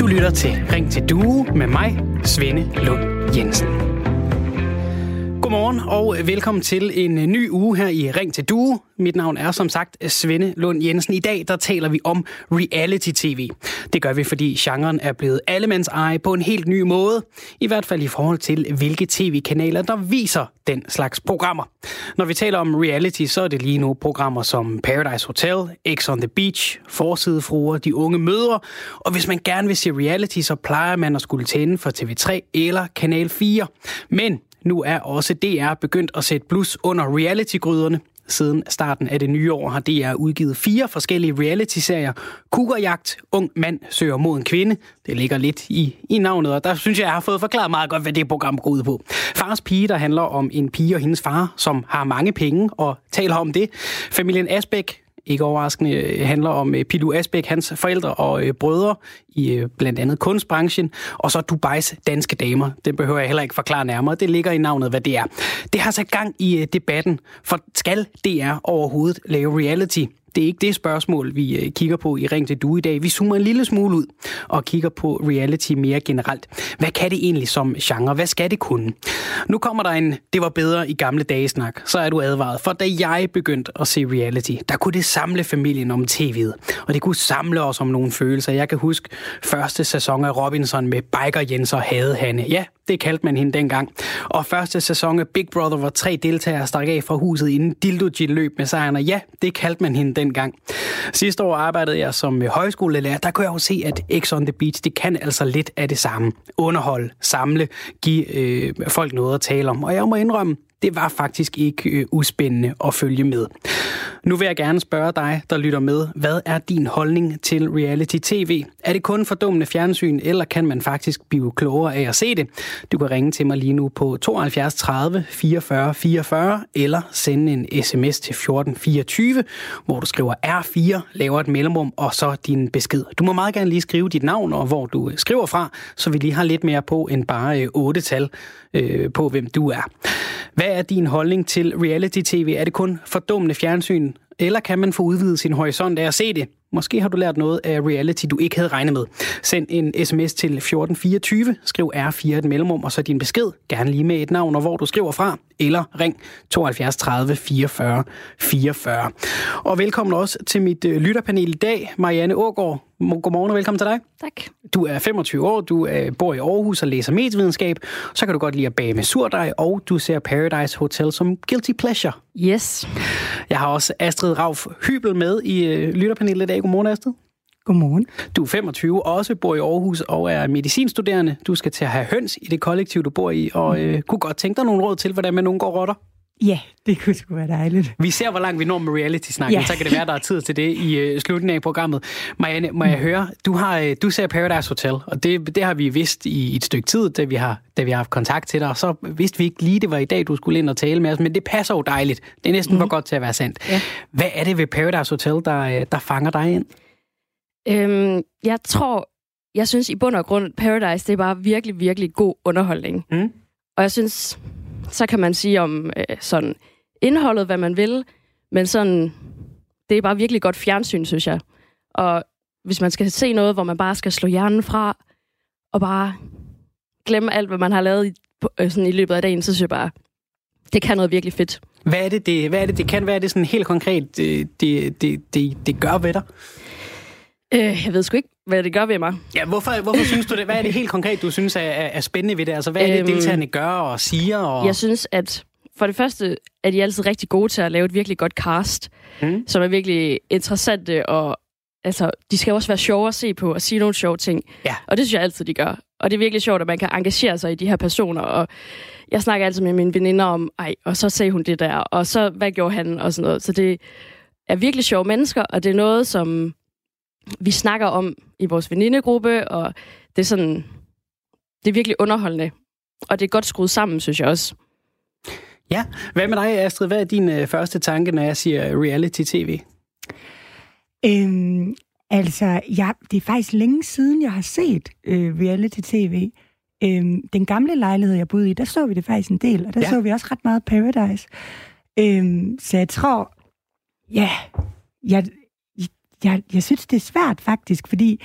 Du lytter til Ring til Due med mig, Svende Lund Jensen. Godmorgen og velkommen til en øh, ny uge her i Ring til Due. Mit navn er som sagt Svende Lund Jensen. I dag der taler vi om reality-tv. Det gør vi, fordi genren er blevet allemands eje på en helt ny måde. I hvert fald i forhold til, hvilke tv-kanaler, der viser den slags programmer. Når vi taler om reality, så er det lige nu programmer som Paradise Hotel, X on the Beach, Forsidefruer, De Unge Mødre. Og hvis man gerne vil se reality, så plejer man at skulle tænde for TV3 eller Kanal 4. Men nu er også DR begyndt at sætte blus under reality-gryderne. Siden starten af det nye år har DR udgivet fire forskellige reality-serier. Kuggerjagt, Ung mand søger mod en kvinde. Det ligger lidt i, i navnet, og der synes jeg, jeg har fået forklaret meget godt, hvad det program går ud på. Fars pige, der handler om en pige og hendes far, som har mange penge og taler om det. Familien Asbæk, ikke overraskende øh, handler om øh, Pilu Asbæk, hans forældre og øh, brødre i øh, blandt andet kunstbranchen, og så Dubais danske damer. Det behøver jeg heller ikke forklare nærmere. Det ligger i navnet, hvad det er. Det har sat gang i øh, debatten, for skal DR overhovedet lave reality? Det er ikke det spørgsmål, vi øh, kigger på i Ring til Du i dag. Vi zoomer en lille smule ud og kigger på reality mere generelt. Hvad kan det egentlig som genre? Hvad skal det kunne? Nu kommer der en, det var bedre i gamle dage snak. Så er du advaret. For da jeg begyndte at se reality, der kunne det samle familien om tv'et. Og det kunne samle os om nogle følelser. Jeg kan huske første sæson af Robinson med Biker Jens og Hadehanne. Ja, det kaldte man hende dengang. Og første sæson af Big Brother, hvor tre deltagere stak af fra huset inden Dildo løb med sejren. Og ja, det kaldte man hende dengang. Sidste år arbejdede jeg som højskolelærer. Der kunne jeg jo se, at X on the Beach, det kan altså lidt af det samme. Underhold, samle, give øh, folk noget at tale om. Og jeg må indrømme, det var faktisk ikke øh, uspændende at følge med. Nu vil jeg gerne spørge dig, der lytter med, hvad er din holdning til reality-tv? Er det kun fordummende fjernsyn, eller kan man faktisk blive klogere af at se det? Du kan ringe til mig lige nu på 72 30 44 44, eller sende en sms til 1424, hvor du skriver R4, laver et mellemrum, og så din besked. Du må meget gerne lige skrive dit navn, og hvor du skriver fra, så vi lige har lidt mere på end bare øh, otte tal øh, på, hvem du er. Hvad er din holdning til reality-tv? Er det kun fordummende fjernsyn, eller kan man få udvidet sin horisont af at se det? Måske har du lært noget af reality, du ikke havde regnet med. Send en sms til 1424, skriv R4 et mellemrum, og så din besked, gerne lige med et navn og hvor du skriver fra, eller ring 72 30 44 44. Og velkommen også til mit øh, lytterpanel i dag, Marianne Ågaard. Godmorgen og velkommen til dig. Tak. Du er 25 år, du øh, bor i Aarhus og læser medievidenskab. Så kan du godt lide at bage med surdej, og du ser Paradise Hotel som guilty pleasure. Yes. Jeg har også Astrid Rauf Hybel med i øh, lytterpanelet i dag. Godmorgen, Astrid. Godmorgen. Du er 25, også bor i Aarhus og er medicinstuderende. Du skal til at have høns i det kollektiv, du bor i, og øh, kunne godt tænke dig nogle råd til, hvordan man undgår rotter. Ja, det kunne sgu være dejligt. Vi ser, hvor langt vi når med reality-snakken, ja. så kan det være, der er tid til det i uh, slutningen af programmet. Marianne, må jeg mm. høre, du, har, uh, du ser Paradise Hotel, og det, det har vi vidst i et stykke tid, da vi, har, da vi har haft kontakt til dig, og så vidste vi ikke lige, det var i dag, du skulle ind og tale med os, men det passer jo dejligt. Det er næsten mm. for godt til at være sandt. Ja. Hvad er det ved Paradise Hotel, der, øh, der fanger dig ind? Øhm, jeg tror, jeg synes i bund og grund, Paradise, det er bare virkelig, virkelig god underholdning. Mm. Og jeg synes, så kan man sige om øh, sådan indholdet, hvad man vil, men sådan, det er bare virkelig godt fjernsyn, synes jeg. Og hvis man skal se noget, hvor man bare skal slå hjernen fra, og bare glemme alt, hvad man har lavet i, øh, sådan i løbet af dagen, så synes jeg bare, det kan noget virkelig fedt. Hvad er det, det, hvad er det, det kan? Hvad er det sådan helt konkret, det, det, det, det, det gør ved dig? Øh, jeg ved sgu ikke, hvad det gør ved mig. Ja, hvorfor, hvorfor synes du det? Hvad er det helt konkret, du synes er, er spændende ved det? Altså, hvad er det, øhm, deltagerne gør og siger? Og... Jeg synes, at for det første er de altid rigtig gode til at lave et virkelig godt cast, mm. som er virkelig interessante, og altså, de skal også være sjove at se på og sige nogle sjove ting. Ja. Og det synes jeg altid, de gør. Og det er virkelig sjovt, at man kan engagere sig i de her personer, og jeg snakker altid med mine veninder om, ej, og så sagde hun det der, og så, hvad gjorde han, og sådan noget. Så det er virkelig sjove mennesker, og det er noget, som vi snakker om i vores venindegruppe, og det er sådan, det er virkelig underholdende. Og det er godt skruet sammen, synes jeg også. Ja, hvad med dig, Astrid? Hvad er din øh, første tanke, når jeg siger reality-tv? Øhm, altså, ja, det er faktisk længe siden, jeg har set øh, reality-tv. Øhm, den gamle lejlighed, jeg boede i, der så vi det faktisk en del, og der ja. så vi også ret meget Paradise. Øhm, så jeg tror, ja, jeg, jeg, jeg synes, det er svært faktisk, fordi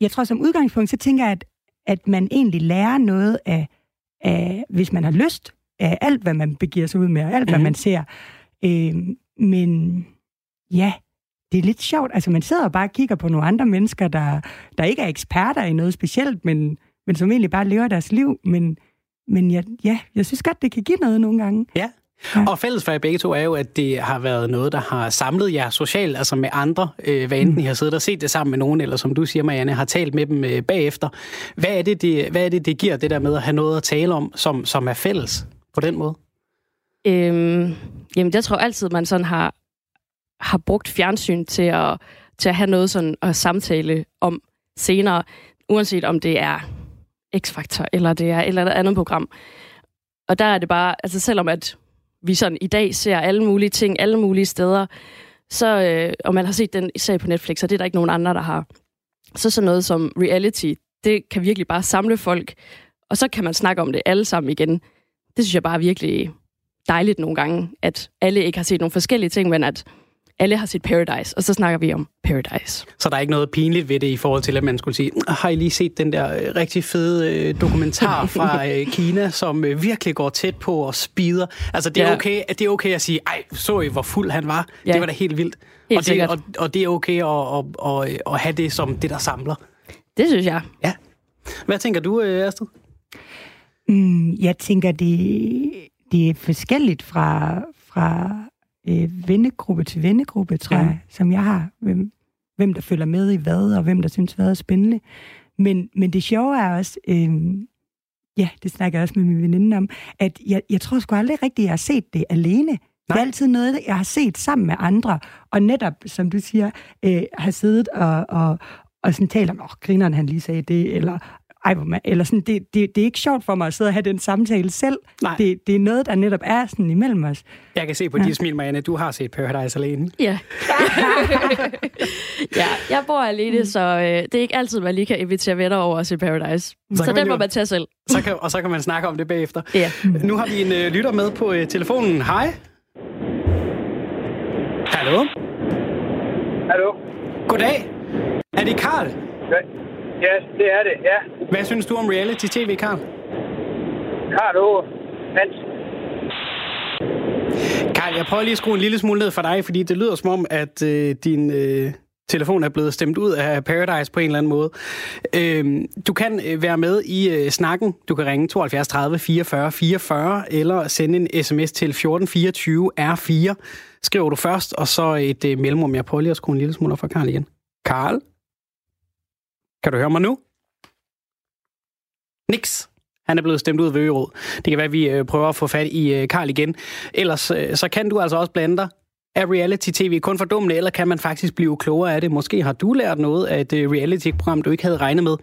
jeg tror som udgangspunkt, så tænker jeg, at, at man egentlig lærer noget af, af, hvis man har lyst, af alt, hvad man begiver sig ud med, og alt, hvad mhm. man ser. Øh, men ja, det er lidt sjovt. Altså, man sidder og bare kigger på nogle andre mennesker, der, der ikke er eksperter i noget specielt, men, men som egentlig bare lever deres liv. Men, men ja, ja, jeg synes godt, det kan give noget nogle gange. Ja. Ja. Og fælles for jer begge to er jo, at det har været noget, der har samlet jer socialt, altså med andre, øh, hvad enten mm. I har siddet og set det sammen med nogen, eller som du siger, Marianne, har talt med dem øh, bagefter. Hvad er, det, det, hvad er det, det giver, det der med at have noget at tale om, som, som er fælles på den måde? Øhm, jamen, jeg tror altid, man sådan har, har brugt fjernsyn til at, til at have noget sådan at samtale om senere, uanset om det er X-Factor, eller det er et eller andet program. Og der er det bare, altså selvom at vi sådan i dag ser alle mulige ting, alle mulige steder, så, øh, og man har set den sag på Netflix, og det er der ikke nogen andre, der har. Så sådan noget som reality, det kan virkelig bare samle folk, og så kan man snakke om det alle sammen igen. Det synes jeg bare er virkelig dejligt nogle gange, at alle ikke har set nogle forskellige ting, men at alle har set Paradise, og så snakker vi om Paradise. Så der er ikke noget pinligt ved det i forhold til, at man skulle sige, har I lige set den der øh, rigtig fede øh, dokumentar fra øh, Kina, som virkelig går tæt på og spider? Altså, det er, ja. okay, det er okay at sige, ej, så I, hvor fuld han var? Ja. Det var da helt vildt. Helt og, det, og, og det er okay at, at, at, at have det som det, der samler. Det synes jeg. Ja. Hvad tænker du, Astrid? Mm, jeg tænker, det, det er forskelligt fra, fra øh, vennegruppe til vennegruppe, tror ja. jeg, som jeg har. Hvem, hvem der følger med i hvad, og hvem der synes, hvad er spændende. Men, men det sjove er også, øh, ja, det snakker jeg også med min veninde om, at jeg, jeg tror sgu aldrig rigtigt, jeg har set det alene. Nej. Det er altid noget, jeg har set sammen med andre, og netop, som du siger, øh, har siddet og, og, og sådan talt om, åh, grineren han lige sagde det, eller ej, hvor man, eller sådan, det, det, det er ikke sjovt for mig at sidde og have den samtale selv. Nej. Det, det er noget, der netop er sådan imellem os. Jeg kan se på ja. dit smil, Marianne, du har set Paradise alene. Ja. ja, jeg bor alene, så øh, det er ikke altid, man lige kan invitere venner over at se Paradise. Så, så den må man tage selv. Så kan, og så kan man snakke om det bagefter. Ja. Nu har vi en øh, lytter med på øh, telefonen. Hej. Hallo? Hallo? Goddag. Er det Karl? Ja. Ja, det er det, ja. Hvad synes du om reality-tv, Karl? Karl Ove Hans. Karl, jeg prøver lige at skrue en lille smule ned for dig, fordi det lyder som om, at øh, din øh, telefon er blevet stemt ud af Paradise på en eller anden måde. Øh, du kan øh, være med i øh, snakken. Du kan ringe 72 30 44 44, eller sende en sms til 1424 R4. Skriver du først, og så et øh, mellemrum. Jeg prøver lige at skrue en lille smule for Karl igen. Karl? Kan du høre mig nu? Niks. Han er blevet stemt ud ved Øgerød. Det kan være, at vi øh, prøver at få fat i øh, Karl igen. Ellers øh, så kan du altså også blande dig. Er reality-tv kun for dumme, eller kan man faktisk blive klogere af det? Måske har du lært noget af et reality-program, du ikke havde regnet med.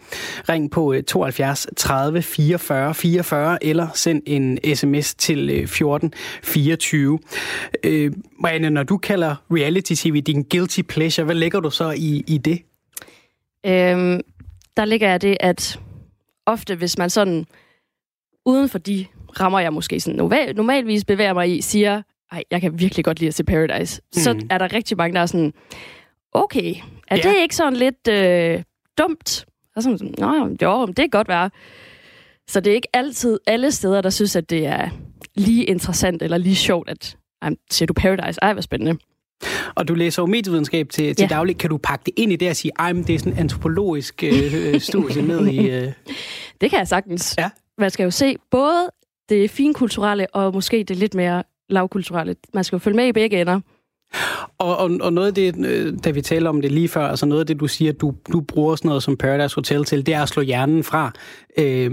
Ring på 72 30 44 44, eller send en sms til 14 24. Øh, Marianne, når du kalder reality-tv din guilty pleasure, hvad lægger du så i, i det? Øhm, der ligger jeg det, at ofte, hvis man sådan uden for de rammer, jeg måske sådan normal, normalvis bevæger mig i, siger, ej, jeg kan virkelig godt lide at se Paradise, mm. så er der rigtig mange, der er sådan, okay, er ja. det ikke sådan lidt øh, dumt? Og sådan, Nå, jo, det kan godt være. Så det er ikke altid alle steder, der synes, at det er lige interessant eller lige sjovt, at ej, ser du Paradise? Ej, hvor spændende. Og du læser jo medievidenskab til, til ja. daglig. Kan du pakke det ind i det og sige, at det er sådan en antropologisk øh, øh studie ned i... Øh... Det kan jeg sagtens. Ja. Man skal jo se både det finkulturelle og måske det lidt mere lavkulturelle. Man skal jo følge med i begge ender. Og, og, og noget af det, øh, da vi taler om det lige før, altså noget af det, du siger, du, du bruger sådan noget som Paradise Hotel til, det er at slå hjernen fra. Øh,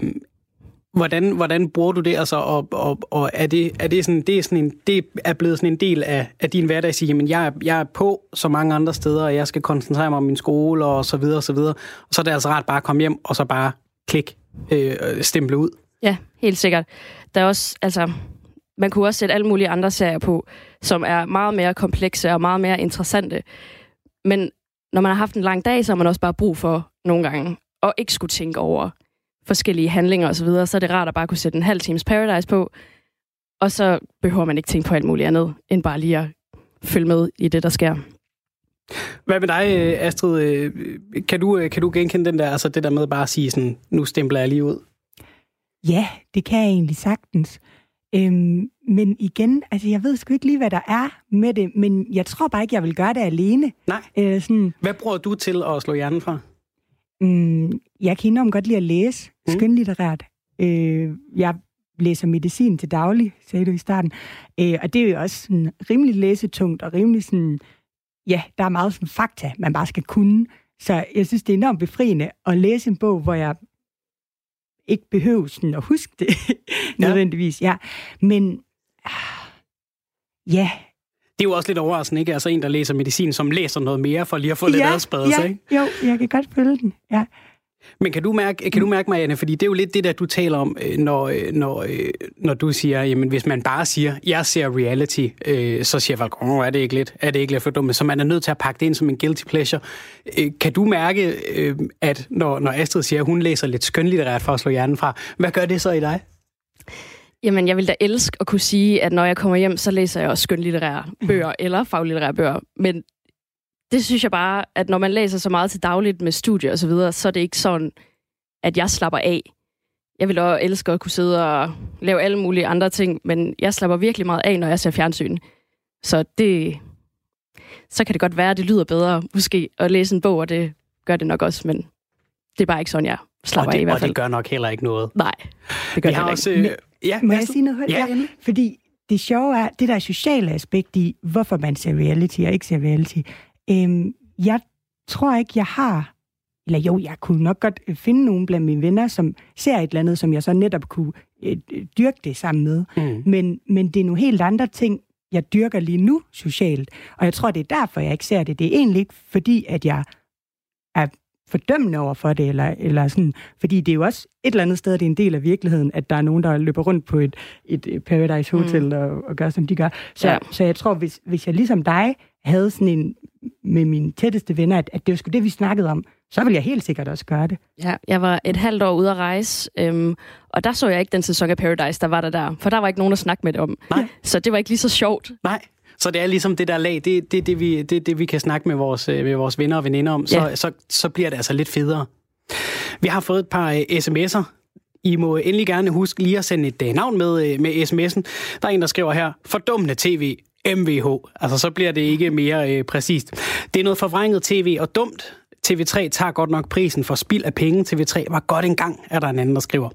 Hvordan, hvordan bruger du det, altså, og, og, og er, det, er det, sådan, det, er sådan en, det er blevet sådan en del af, af din hverdag at sige, jamen jeg, jeg er på så mange andre steder, og jeg skal koncentrere mig om min skole, og så videre, og så videre. Og så er det altså rart bare at komme hjem, og så bare klik, øh, øh, stemple ud. Ja, helt sikkert. Der er også, altså, man kunne også sætte alle mulige andre serier på, som er meget mere komplekse og meget mere interessante. Men når man har haft en lang dag, så har man også bare brug for nogle gange at ikke skulle tænke over, forskellige handlinger osv., så, videre, så er det rart at bare kunne sætte en halv times Paradise på, og så behøver man ikke tænke på alt muligt andet, end bare lige at følge med i det, der sker. Hvad med dig, Astrid? Kan du, kan du genkende den der, altså det der med bare at sige sådan, nu stempler jeg lige ud? Ja, det kan jeg egentlig sagtens. Øhm, men igen, altså jeg ved sgu ikke lige, hvad der er med det, men jeg tror bare ikke, jeg vil gøre det alene. Nej. Øh, sådan, hvad bruger du til at slå hjernen fra? Mm, jeg kan enormt godt lide at læse mm. skønlitterært. Øh, jeg læser medicin til daglig, sagde du i starten. Øh, og det er jo også sådan rimelig læsetungt og rimelig sådan, ja, der er meget sådan fakta, man bare skal kunne. Så jeg synes, det er enormt befriende at læse en bog, hvor jeg ikke behøver sådan at huske det nødvendigvis. Ja. Men ja, det er jo også lidt overraskende, ikke? Altså en, der læser medicin, som læser noget mere, for lige at få lidt ja, adspredelse, ja, ikke? Jo, jeg kan godt følge den, ja. Men kan du mærke, kan du mærke Marianne, fordi det er jo lidt det, der du taler om, øh, når, øh, når, øh, når du siger, jamen hvis man bare siger, jeg ser reality, så siger folk, åh, er det ikke lidt, er det ikke lidt for dumt? Så man er nødt til at pakke det ind som en guilty pleasure. Kan du mærke, at når, når Astrid siger, at hun læser lidt skønlitterært for at slå hjernen fra, hvad gør det så i dig? Jamen, jeg vil da elske at kunne sige, at når jeg kommer hjem, så læser jeg også skønlitterære bøger mm. eller faglitterære bøger. Men det synes jeg bare, at når man læser så meget til dagligt med studier og så videre, så er det ikke sådan, at jeg slapper af. Jeg vil også elske at kunne sidde og lave alle mulige andre ting, men jeg slapper virkelig meget af, når jeg ser fjernsyn. Så det, så kan det godt være, at det lyder bedre måske at læse en bog, og det gør det nok også, men det er bare ikke sådan, jeg slapper det, af i hvert fald. Og det gør nok heller ikke noget. Nej, det gør Vi det har også, ikke. Øh, ja, Må jeg sige noget? Ja, ja. Fordi det sjove er, det der sociale aspekt i, hvorfor man ser reality og ikke ser reality. Øhm, jeg tror ikke, jeg har... Eller jo, jeg kunne nok godt finde nogen blandt mine venner, som ser et eller andet, som jeg så netop kunne øh, dyrke det sammen med. Mm. Men, men det er nogle helt andre ting, jeg dyrker lige nu socialt. Og jeg tror, det er derfor, jeg ikke ser det. Det er egentlig ikke fordi, at jeg er fordømmende over for det, eller, eller sådan, fordi det er jo også et eller andet sted, det er en del af virkeligheden, at der er nogen, der løber rundt på et, et Paradise Hotel mm. og, og gør, som de gør. Så, ja. så jeg tror, hvis, hvis jeg ligesom dig havde sådan en med mine tætteste venner, at, at det var sgu det, vi snakkede om, så ville jeg helt sikkert også gøre det. Ja, jeg var et halvt år ude at rejse, øhm, og der så jeg ikke den sæson af Paradise, der var der der, for der var ikke nogen at snakke med det om. Nej. Så det var ikke lige så sjovt. Nej. Så det er ligesom det der lag, det, det, det, vi, det, det vi kan snakke med vores, øh, med vores venner og veninder om, så, ja. så, så bliver det altså lidt federe. Vi har fået et par uh, sms'er. I må endelig gerne huske lige at sende et uh, navn med, uh, med sms'en. Der er en, der skriver her, fordummende tv, MVH. Altså, så bliver det ikke mere øh, præcist. Det er noget forvrænget tv og dumt. TV3 tager godt nok prisen for spild af penge. TV3 var godt engang, er der en anden, der skriver.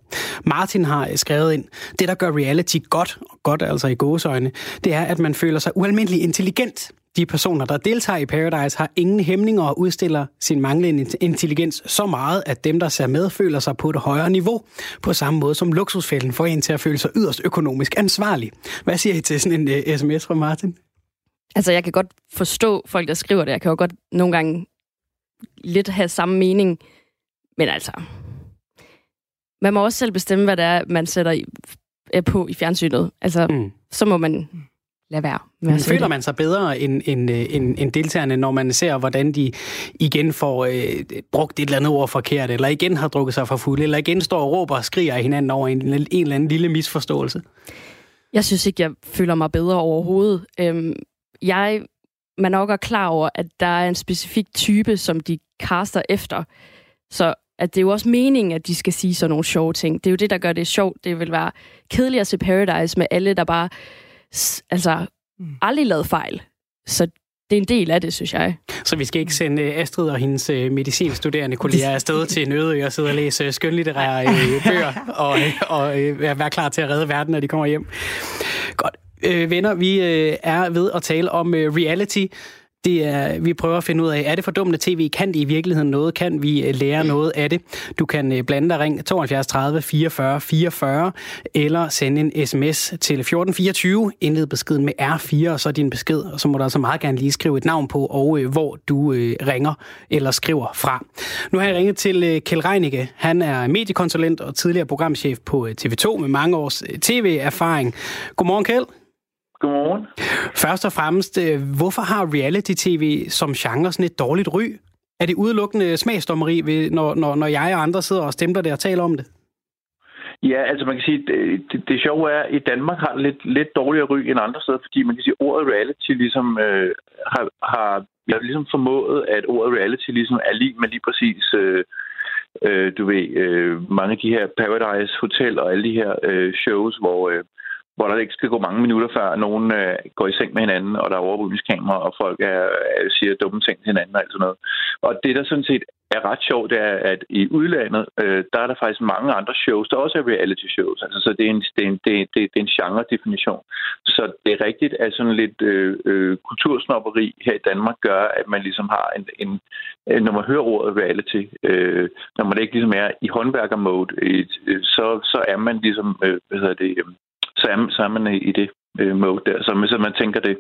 Martin har øh, skrevet ind, det der gør reality godt, og godt altså i gåseøjne, det er, at man føler sig ualmindelig intelligent. De personer, der deltager i Paradise, har ingen hæmninger og udstiller sin manglende intelligens så meget, at dem, der ser med, føler sig på et højere niveau. På samme måde som luksusfælden får en til at føle sig yderst økonomisk ansvarlig. Hvad siger I til sådan en uh, øh, sms fra Martin? Altså, jeg kan godt forstå folk, der skriver det. Jeg kan jo godt nogle gange lidt have samme mening. Men altså, man må også selv bestemme, hvad det er, man sætter i, er på i fjernsynet. Altså, mm. så må man lade være. Men føler man sig bedre end, end, øh, end, end deltagerne, når man ser, hvordan de igen får øh, brugt et eller andet ord forkert, eller igen har drukket sig for fuld, eller igen står og råber og skriger af hinanden over en, en eller anden lille misforståelse? Jeg synes ikke, jeg føler mig bedre overhovedet. Øhm, jeg man nok er klar over, at der er en specifik type, som de kaster efter. Så at det er jo også meningen, at de skal sige sådan nogle sjove ting. Det er jo det, der gør det sjovt. Det vil være kedeligt at se Paradise med alle, der bare altså, mm. aldrig lavet fejl. Så det er en del af det, synes jeg. Så vi skal ikke sende øh, Astrid og hendes øh, medicinstuderende kolleger afsted til en øde og sidde og læse skønlitterære øh, bøger og, og være klar til at redde verden, når de kommer hjem. Godt. Venner, vi er ved at tale om reality. Det er, vi prøver at finde ud af, er det fordummende tv? Kan det i virkeligheden noget? Kan vi øh, lære noget af det? Du kan øh, blande dig ring 72 30 44 44, eller sende en sms til 1424, indled beskeden med R4, og så din besked, og så må du altså meget gerne lige skrive et navn på, og øh, hvor du øh, ringer eller skriver fra. Nu har jeg ringet til øh, Kjell Reinicke. Han er mediekonsulent og tidligere programchef på øh, TV2 med mange års øh, tv-erfaring. Godmorgen, Kjell. Godmorgen. Først og fremmest, øh, hvorfor har reality-tv som genre sådan et dårligt ry? Er det udelukkende smagsdommeri, når, når, når jeg og andre sidder og stemmer der og taler om det? Ja, altså man kan sige, det, det, det sjove er, at i Danmark har det lidt, lidt dårligere ry end andre steder, fordi man kan sige, at ordet reality ligesom øh, har, har vi har ligesom formået, at ordet reality ligesom er lige med lige præcis... Øh, øh, du ved, øh, mange af de her Paradise Hotel og alle de her øh, shows, hvor, øh, hvor der ikke skal gå mange minutter, før nogen øh, går i seng med hinanden, og der er overvågningskamera, og folk er, er, siger dumme ting til hinanden og alt sådan noget. Og det, der sådan set er ret sjovt, det er, at i udlandet, øh, der er der faktisk mange andre shows, der også er reality shows. Altså, så det er en, det er en, det er, det er en genre-definition. Så det er rigtigt, at sådan lidt øh, øh, kultursnopperi her i Danmark gør, at man ligesom har en, en øh, når man hører ordet reality, øh, når man ikke ligesom er i håndværker-mode, øh, så, så er man ligesom, øh, hvad hedder det, øh, er, så man i det øh, mode der, så, så man tænker det.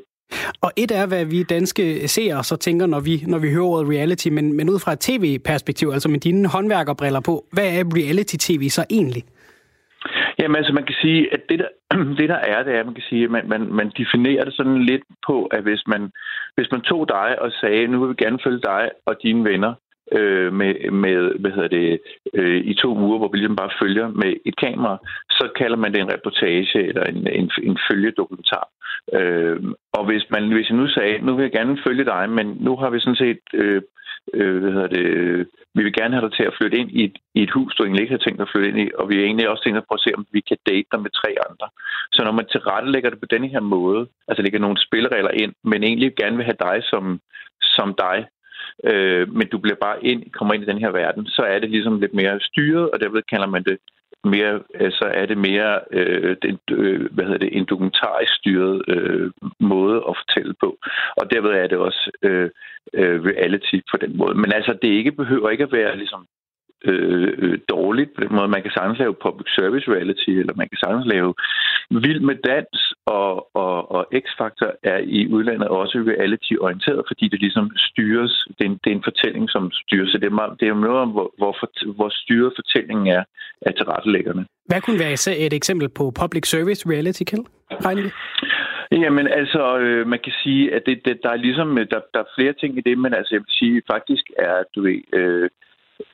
Og et er, hvad vi danske seere så tænker, når vi, når vi hører ordet reality, men, men ud fra et tv-perspektiv, altså med dine håndværkerbriller på, hvad er reality-tv så egentlig? Jamen altså, man kan sige, at det der, det der er, det er, man kan sige, at man, man, man definerer det sådan lidt på, at hvis man, hvis man tog dig og sagde, nu vil vi gerne følge dig og dine venner øh, med, med, hvad hedder det, øh, i to uger, hvor vi ligesom bare følger med et kamera, så kalder man det en reportage eller en, en, en følgedokumentar. Øh, og hvis, man, hvis jeg nu sagde, nu vil jeg gerne følge dig, men nu har vi sådan set øh, øh, hvad hedder det, vi vil gerne have dig til at flytte ind i et, i et hus, du egentlig ikke har tænkt at flytte ind i, og vi er egentlig også tænkt at prøve at se, om vi kan date dig med tre andre. Så når man tilrettelægger det på denne her måde, altså lægger nogle spilleregler ind, men egentlig gerne vil have dig som, som dig, øh, men du bliver bare ind, kommer ind i den her verden, så er det ligesom lidt mere styret, og derved kalder man det mere, øh, så er det mere øh, den, øh, hvad hedder det, en dokumentarisk styret øh, måde at fortælle på. Og derved er det også øh, øh, reality på den måde. Men altså, det ikke behøver ikke at være ligesom øh, øh, dårligt på den måde. Man kan sagtens lave public service reality, eller man kan sagtens lave vild med dans, og, og, og X-Factor er i udlandet også reality-orienteret, fordi det ligesom styres. Det er en, det er en fortælling, som styres. Så det er, meget, det er noget om, hvor, hvor, hvor styret fortællingen er af tilrettelæggerne. Hvad kunne være et eksempel på public service reality, Kjeld? Jamen altså, øh, man kan sige, at det, det, der er ligesom, der, der er flere ting i det, men altså jeg vil sige, faktisk er, du ved, øh,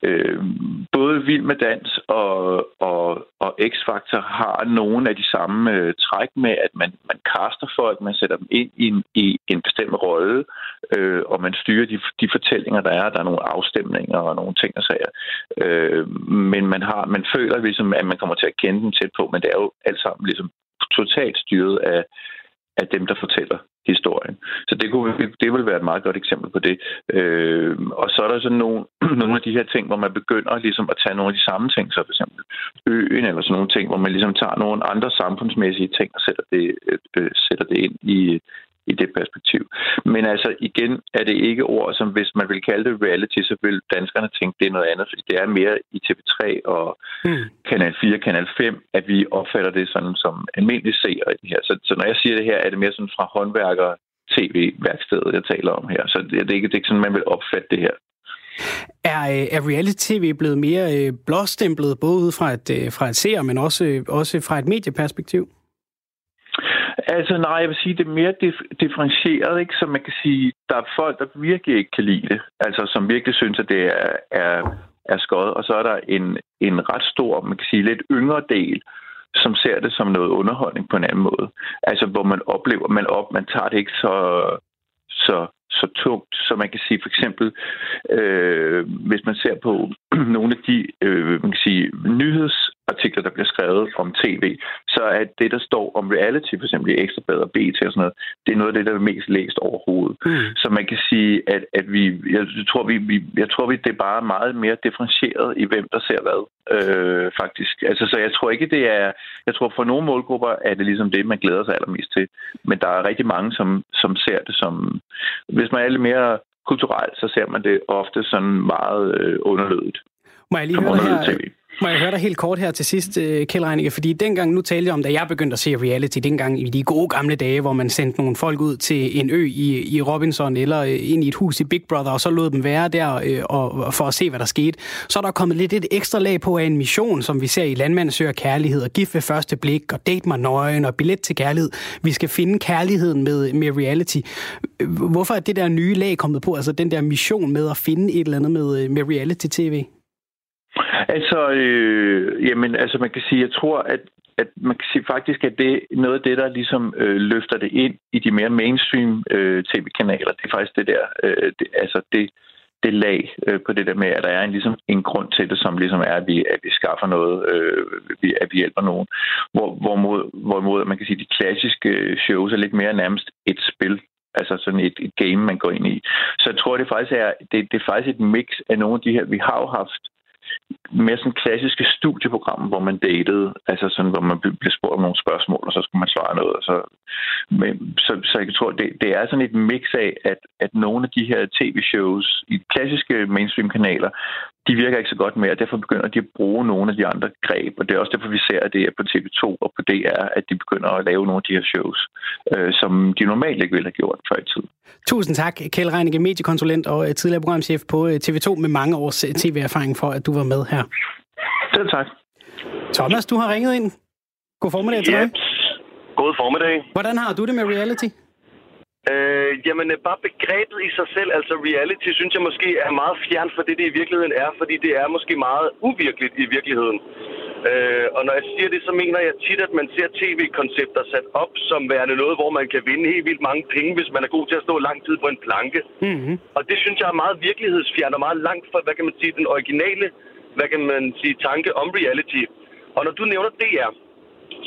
øh, både Vild med Dans og, og, og X-Factor har nogle af de samme øh, træk med, at man, man kaster folk, man sætter dem ind i en, i en bestemt rolle, øh, og man styrer de, de fortællinger, der er. Der er nogle afstemninger og nogle ting og sager. Øh, men man, har, man føler ligesom, at man kommer til at kende dem tæt på, men det er jo alt sammen ligesom totalt styret af, af dem, der fortæller historien. Så det, kunne, det vil være et meget godt eksempel på det. Øh, og så er der sådan nogle, nogle af de her ting, hvor man begynder ligesom at tage nogle af de samme ting, så for eksempel øen eller sådan nogle ting, hvor man ligesom tager nogle andre samfundsmæssige ting og sætter det, øh, øh sætter det ind i, i det perspektiv. Men altså igen er det ikke ord, som hvis man vil kalde det reality, så vil danskerne tænke, det er noget andet, fordi det er mere i TV3 og mm. Kanal 4, Kanal 5, at vi opfatter det sådan som almindelig seere i det her. Så, så når jeg siger det her, er det mere sådan fra håndværker tv-værkstedet, jeg taler om her. Så det er ikke, det er ikke sådan, man vil opfatte det her. Er, øh, er reality-tv blevet mere øh, blåstemplet, både ud fra et, øh, fra et seer, men også, også fra et medieperspektiv? Altså nej, jeg vil sige, det er mere differentieret, ikke? Så man kan sige, der er folk, der virkelig ikke kan lide det. Altså som virkelig synes, at det er, er, er skødt. Og så er der en, en ret stor, man kan sige, lidt yngre del, som ser det som noget underholdning på en anden måde. Altså hvor man oplever, man op, man tager det ikke så, så så tungt, så man kan sige for eksempel, øh, hvis man ser på nogle af de øh, man kan sige, nyheds, nyhedsartikler, der bliver skrevet om tv, så er det, der står om reality, for eksempel i Ekstrabladet og BT og sådan noget, det er noget af det, der er mest læst overhovedet. Mm. Så man kan sige, at, at vi, jeg tror, vi, vi, jeg tror, vi, det er bare meget mere differentieret i, hvem der ser hvad, øh, faktisk. Altså, så jeg tror ikke, det er, jeg tror for nogle målgrupper er det ligesom det, man glæder sig allermest til. Men der er rigtig mange, som, som ser det som, hvis man er lidt mere kulturelt, så ser man det ofte sådan meget øh, underlødigt. Må jeg lige høre her, må jeg høre dig helt kort her til sidst, øh, Kjell Reinicke, fordi dengang, nu talte jeg om, da jeg begyndte at se reality, dengang i de gode gamle dage, hvor man sendte nogle folk ud til en ø i, i Robinson eller øh, ind i et hus i Big Brother, og så lod dem være der øh, og, for at se, hvad der skete. Så er der kommet lidt et ekstra lag på af en mission, som vi ser i Landmand søger kærlighed, og gift ved første blik, og date mig nøgen, og billet til kærlighed. Vi skal finde kærligheden med, med reality. Hvorfor er det der nye lag kommet på, altså den der mission med at finde et eller andet med, øh, med reality-tv? Altså, øh, jamen, altså man kan sige, jeg tror, at at man kan sige faktisk, at det er noget af det, der ligesom øh, løfter det ind i de mere mainstream øh, tv-kanaler. Det er faktisk det der, øh, det, altså det, det lag øh, på det der med, at der er en, ligesom, en grund til det, som ligesom er, at vi, at vi skaffer noget, øh, at vi hjælper nogen. Hvor, hvorimod, hvorimod man kan sige, de klassiske øh, shows er lidt mere nærmest et spil, altså sådan et, et game, man går ind i. Så jeg tror, det faktisk er, det, det er faktisk et mix af nogle af de her, vi har jo haft mere sådan klassiske studieprogrammer, hvor man datede, altså sådan, hvor man blev spurgt om nogle spørgsmål, og så skulle man svare noget. Og så, men, så, så jeg tror, det, det er sådan et mix af, at, at nogle af de her tv-shows i klassiske mainstream-kanaler, de virker ikke så godt mere, og derfor begynder de at bruge nogle af de andre greb, og det er også derfor, vi ser, at det er på TV2 og på DR, at de begynder at lave nogle af de her shows, øh, som de normalt ikke ville have gjort før i tiden. Tusind tak, Kjell Reinicke, mediekonsulent og øh, tidligere programchef på øh, TV2 med mange års øh, tv-erfaring for, at du var med her. Selv tak. Thomas, du har ringet ind. God formiddag til dig. God formiddag. Hvordan har du det med reality? Øh, jamen, øh, bare begrebet i sig selv, altså reality, synes jeg måske er meget fjern for det, det i virkeligheden er, fordi det er måske meget uvirkeligt i virkeligheden. Øh, og når jeg siger det, så mener jeg tit, at man ser tv-koncepter sat op som værende noget, hvor man kan vinde helt vildt mange penge, hvis man er god til at stå lang tid på en planke. Mm-hmm. Og det synes jeg er meget virkelighedsfjern og meget langt fra, hvad kan man sige, den originale, hvad kan man sige, tanke om reality. Og når du nævner DR,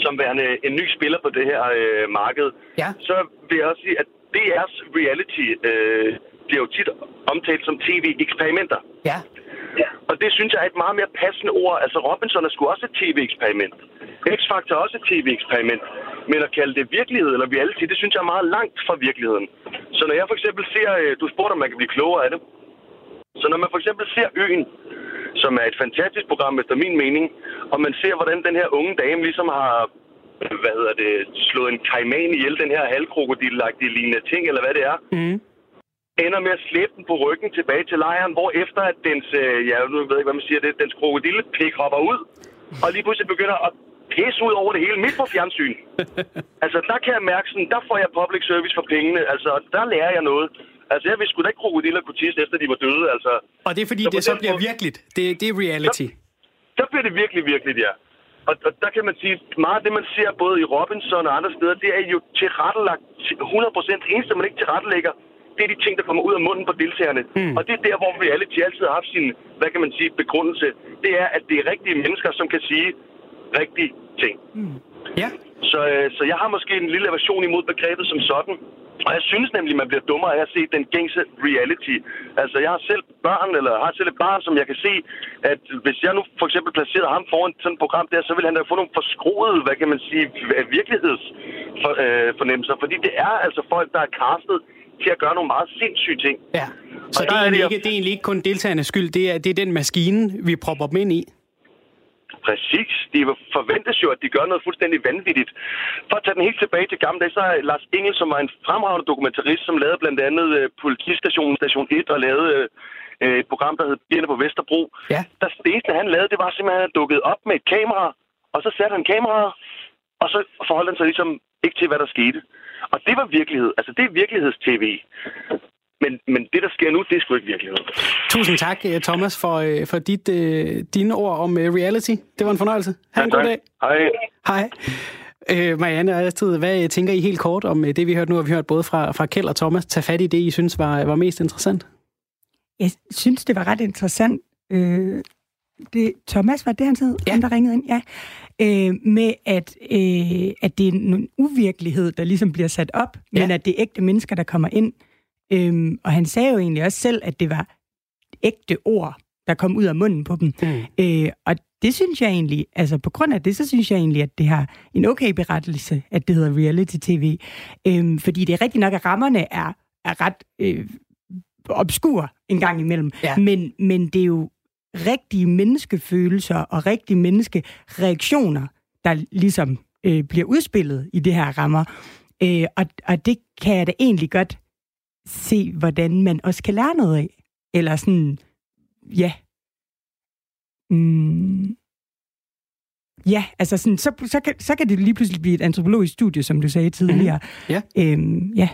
som værende en ny spiller på det her øh, marked, ja. så vil jeg også sige, at DR's reality øh, bliver jo tit omtalt som tv-eksperimenter. Ja. ja. Og det synes jeg er et meget mere passende ord. Altså Robinson er sgu også et tv-eksperiment. X-Factor er også et tv-eksperiment. Men at kalde det virkelighed eller reality, det synes jeg er meget langt fra virkeligheden. Så når jeg for eksempel ser, øh, du spurgte om man kan blive klogere af det. Så når man for eksempel ser Øen, som er et fantastisk program efter min mening, og man ser, hvordan den her unge dame ligesom har hvad hedder det, slået en kaiman ihjel, den her halvkrokodillagtige lignende ting, eller hvad det er, mm. ender med at slæbe den på ryggen tilbage til lejren, hvor efter at dens, øh, ja, nu ved jeg ikke, hvad man siger, det, dens krokodillepik hopper ud, og lige pludselig begynder at pisse ud over det hele midt på fjernsyn. altså, der kan jeg mærke sådan, der får jeg public service for pengene. Altså, der lærer jeg noget. Altså, jeg vidste sgu da ikke, krokodiller kunne tisse, efter de var døde, altså. Og det er fordi, så det så bliver virkeligt. Det, det er reality. Så, så bliver det virkelig virkeligt, ja. Og, og der kan man sige, meget af det, man ser både i Robinson og andre steder, det er jo tilrettelagt 100 procent. Det eneste, man ikke tilrettelægger, det er de ting, der kommer ud af munden på deltagerne. Mm. Og det er der, hvor reality altid har haft sin, hvad kan man sige, begrundelse. Det er, at det er rigtige mennesker, som kan sige rigtige ting. Mm. Ja. Så, øh, så jeg har måske en lille aversion imod begrebet som sådan. Og jeg synes nemlig, man bliver dummere af at se den gængse reality. Altså, jeg har selv børn, eller har selv et barn, som jeg kan se, at hvis jeg nu for eksempel placerede ham foran sådan et program der, så vil han da få nogle forskroede, hvad kan man sige, virkelighedsfornemmelser. Øh, fordi det er altså folk, der er castet til at gøre nogle meget sindssyge ting. Ja, så det er, er det, ikke, det er egentlig ikke kun deltagernes skyld, det er, det er den maskine, vi propper dem ind i. Præcis. De forventes jo, at de gør noget fuldstændig vanvittigt. For at tage den helt tilbage til gamle dage, så er Lars Engel, som var en fremragende dokumentarist, som lavede blandt andet uh, politistationen Station 1 og lavede uh, et program, der hed Bierne på Vesterbro. Ja. Der eneste, han lavede, det var simpelthen, at han dukket op med et kamera, og så satte han kameraet, og så forholdt han sig ligesom ikke til, hvad der skete. Og det var virkelighed. Altså, det er virkelighedstv. Men, men det, der sker nu, det er sgu ikke virkelighed. Tusind tak, øh, Thomas, for, øh, for dit, uh, dine ord om reality. Det var en fornøjelse. Ha' en ja, god dag. Hej. Hej. Uh, Marianne og Astrid, hvad tænker I helt kort om det, vi hørte nu? Har vi hørt både fra, fra Kjeld og Thomas. Tag fat i det, I synes var, var mest interessant. Jeg synes, det var ret interessant. Øh, det, Thomas, var det, han hed? Ja. Han, der ringede ind? Ja. Øh, med, at, øh, at det er en uvirkelighed, der ligesom bliver sat op, ja. men at det er ægte mennesker, der kommer ind. Øhm, og han sagde jo egentlig også selv, at det var ægte ord, der kom ud af munden på dem. Mm. Øh, og det synes jeg egentlig, altså på grund af det, så synes jeg egentlig, at det har en okay berettelse, at det hedder reality-tv. Øhm, fordi det er rigtigt nok, at rammerne er, er ret øh, obskur en gang imellem. Ja. Men, men det er jo rigtige menneskefølelser og rigtige menneskereaktioner, der ligesom øh, bliver udspillet i det her rammer. Øh, og, og det kan jeg da egentlig godt se, hvordan man også kan lære noget af. Eller sådan, ja. Mm. Ja, altså sådan, så, så, kan, så kan det lige pludselig blive et antropologisk studie, som du sagde tidligere. Mm-hmm. Ja. Øhm, ja.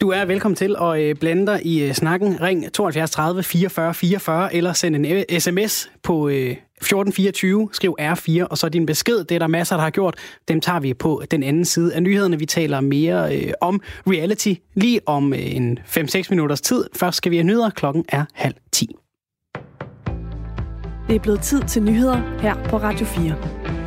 Du er velkommen til at øh, blande dig i øh, snakken. Ring 72 30 44 44 eller send en e- sms på øh, 1424. Skriv R4, og så din besked. Det er der masser, der har gjort. Dem tager vi på den anden side af nyhederne. Vi taler mere øh, om reality lige om øh, en 5-6 minutters tid. Først skal vi have nyheder. Klokken er halv 10. Det er blevet tid til nyheder her på Radio 4.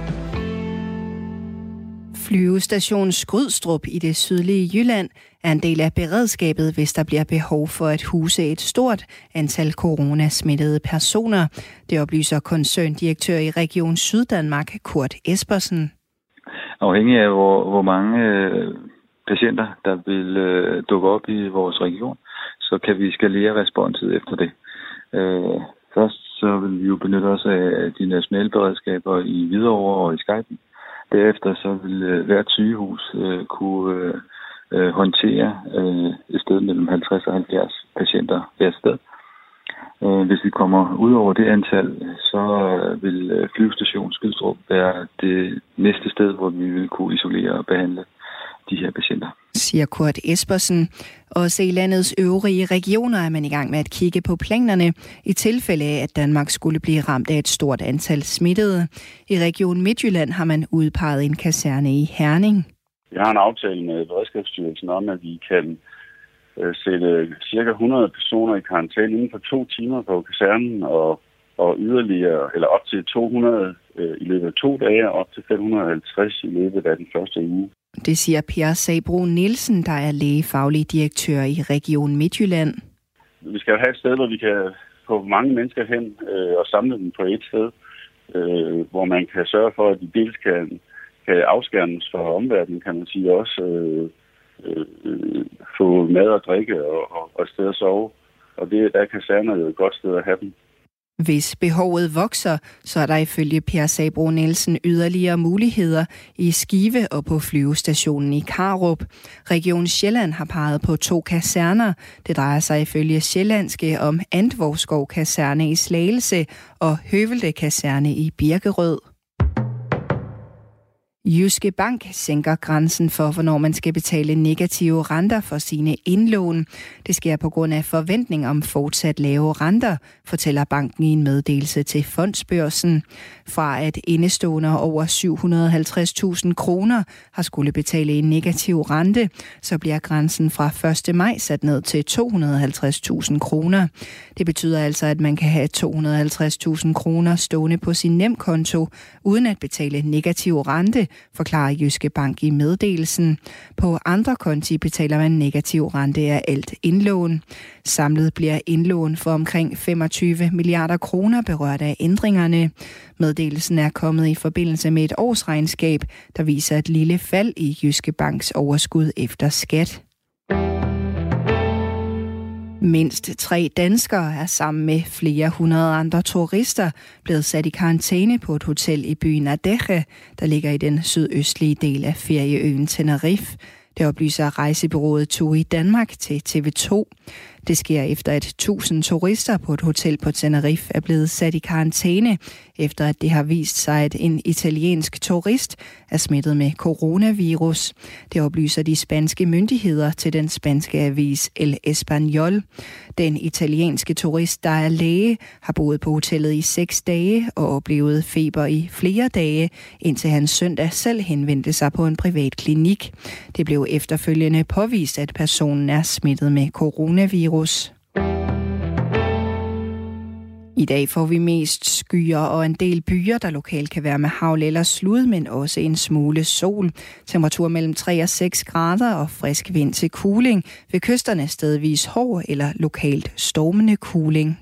Flyvestation Skrydstrup i det sydlige Jylland er en del af beredskabet, hvis der bliver behov for at huse et stort antal coronasmittede personer. Det oplyser koncerndirektør i Region Syddanmark, Kurt Espersen. Afhængig af, hvor, hvor mange øh, patienter, der vil øh, dukke op i vores region, så kan vi skalere responset efter det. Øh, først så vil vi jo benytte os af de nationale beredskaber i Hvidovre og i Skype. Derefter så vil øh, hvert sygehus øh, kunne øh, øh, håndtere øh, et sted mellem 50 og 70 patienter hver sted. Øh, hvis vi kommer ud over det antal, så øh, vil øh, flyvestation Skydstrup være det næste sted, hvor vi vil kunne isolere og behandle de her patienter. Siger Kurt Espersen. Også i landets øvrige regioner er man i gang med at kigge på planerne i tilfælde af, at Danmark skulle blive ramt af et stort antal smittede. I Region Midtjylland har man udpeget en kaserne i Herning. Vi har en aftale med Beredskabsstyrelsen om, at vi kan øh, sætte cirka 100 personer i karantæne inden for to timer på kasernen, og, og yderligere, eller op til 200 øh, i løbet af to dage, og op til 550 i løbet af den første uge. Det siger Per Sabro Nielsen, der er lægefaglig direktør i Region Midtjylland. Vi skal jo have et sted, hvor vi kan få mange mennesker hen øh, og samle dem på et sted, øh, hvor man kan sørge for, at de dels kan kan afskærmes fra omverdenen, kan man sige, også øh, øh, øh få mad og drikke og, og, og sted at sove. Og det, der kaserner jo et godt sted at have dem. Hvis behovet vokser, så er der ifølge Per Sabro Nielsen yderligere muligheder i Skive og på flyvestationen i Karup. Region Sjælland har peget på to kaserner. Det drejer sig ifølge Sjællandske om Antvorskov Kaserne i Slagelse og Høvelte Kaserne i Birkerød. Jyske Bank sænker grænsen for, hvornår man skal betale negative renter for sine indlån. Det sker på grund af forventning om fortsat lave renter, fortæller banken i en meddelelse til fondsbørsen. Fra at indestående over 750.000 kroner har skulle betale en negativ rente, så bliver grænsen fra 1. maj sat ned til 250.000 kroner. Det betyder altså, at man kan have 250.000 kroner stående på sin nemkonto, uden at betale negativ rente, forklarer Jyske Bank i meddelelsen. På andre konti betaler man negativ rente af alt indlån. Samlet bliver indlån for omkring 25 milliarder kroner berørt af ændringerne. Meddelelsen er kommet i forbindelse med et årsregnskab, der viser et lille fald i Jyske Banks overskud efter skat. Mindst tre danskere er sammen med flere hundrede andre turister blevet sat i karantæne på et hotel i byen Adeje, der ligger i den sydøstlige del af ferieøen Tenerife. Det oplyser rejsebyrået Turi Danmark til TV2. Det sker efter, at 1000 turister på et hotel på Tenerife er blevet sat i karantæne, efter at det har vist sig, at en italiensk turist er smittet med coronavirus. Det oplyser de spanske myndigheder til den spanske avis El Español. Den italienske turist, der er læge, har boet på hotellet i seks dage og oplevet feber i flere dage, indtil han søndag selv henvendte sig på en privat klinik. Det blev efterfølgende påvist, at personen er smittet med coronavirus virus. I dag får vi mest skyer og en del byer, der lokalt kan være med havl eller slud, men også en smule sol. Temperatur mellem 3 og 6 grader og frisk vind til kuling. Ved kysterne stedvis hård eller lokalt stormende kuling.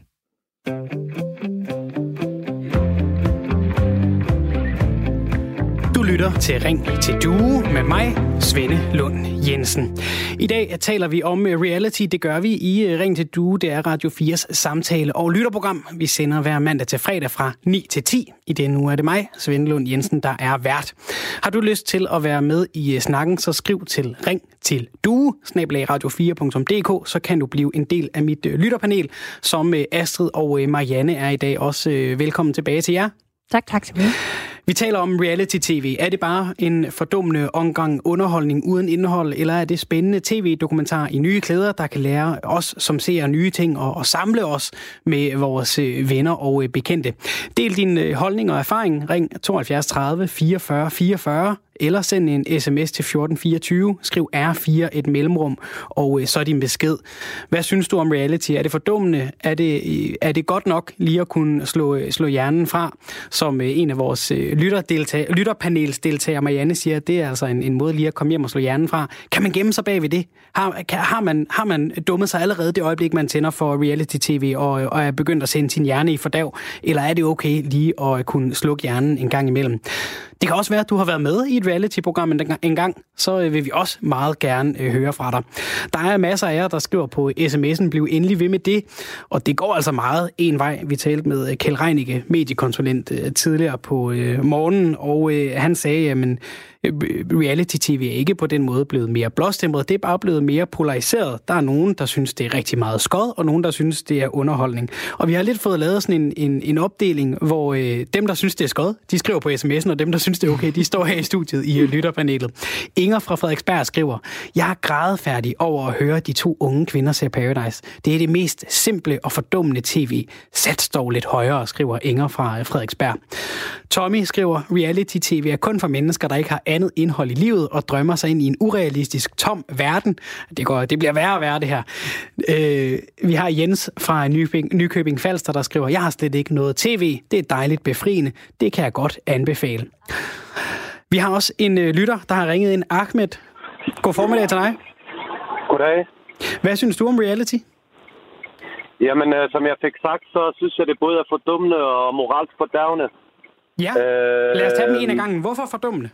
Du lytter til Ring til Due med mig, Svende Lund Jensen. I dag taler vi om øh, reality. Det gør vi i øh, Ring til Due. Det er Radio 4's samtale- og lytterprogram. Vi sender hver mandag til fredag fra 9 til 10. I det nu er det mig, Svende Lund Jensen, der er vært. Har du lyst til at være med i øh, snakken, så skriv til Ring til Due, radio4.dk, så kan du blive en del af mit lytterpanel, som Astrid og Marianne er i dag. Også velkommen tilbage til jer. Tak, tak skal du vi taler om reality-tv. Er det bare en fordummende omgang underholdning uden indhold, eller er det spændende tv-dokumentar i nye klæder, der kan lære os, som ser nye ting, og, og samle os med vores øh, venner og øh, bekendte? Del din øh, holdning og erfaring. Ring 72 30 44 44 eller send en sms til 1424, skriv R4 et mellemrum, og øh, så din besked. Hvad synes du om reality? Er det fordummende? Er det, øh, er det godt nok lige at kunne slå, øh, slå hjernen fra? Som øh, en af vores lytterpanelsdeltagere, Marianne, siger, det er altså en, en måde lige at komme hjem og slå hjernen fra. Kan man gemme sig bag ved det? Har, kan, har, man, har man dummet sig allerede det øjeblik, man tænder for reality-tv og, og er begyndt at sende sin hjerne i fordav? Eller er det okay lige at kunne slukke hjernen en gang imellem? Det kan også være, at du har været med i et reality-program en gang, så øh, vil vi også meget gerne øh, høre fra dig. Der er masser af jer, der skriver på sms'en, bliv endelig ved med det, og det går altså meget en vej. Vi talte med øh, Kjell Reinicke, mediekonsulent, tidligere på morgenen, og han sagde, jamen, Øh, reality-tv er ikke på den måde blevet mere blåstempret, det er bare blevet mere polariseret. Der er nogen, der synes, det er rigtig meget skod, og nogen, der synes, det er underholdning. Og vi har lidt fået lavet sådan en, en, en opdeling, hvor øh, dem, der synes, det er skod, de skriver på sms'en, og dem, der synes, det er okay, de står her i studiet i øh, lytterpanelet. Inger fra Frederiksberg skriver, jeg er grædefærdig over at høre de to unge kvinder se Paradise. Det er det mest simple og fordummende tv. Sat dog lidt højere, skriver Inger fra øh, Frederiksberg. Tommy skriver, reality-tv er kun for mennesker, der ikke har andet indhold i livet og drømmer sig ind i en urealistisk, tom verden. Det, går, det bliver værre og værre, det her. Øh, vi har Jens fra Nykøbing, Nykøbing Falster, der skriver, jeg har slet ikke noget tv. Det er dejligt befriende. Det kan jeg godt anbefale. Vi har også en øh, lytter, der har ringet ind. Ahmed, god formiddag til dig. Goddag. Hvad synes du om reality? Jamen, øh, som jeg fik sagt, så synes jeg, det både er fordummende og moralsk fordavne. Ja, øh, lad os tage dem en af gangen. Hvorfor fordummende?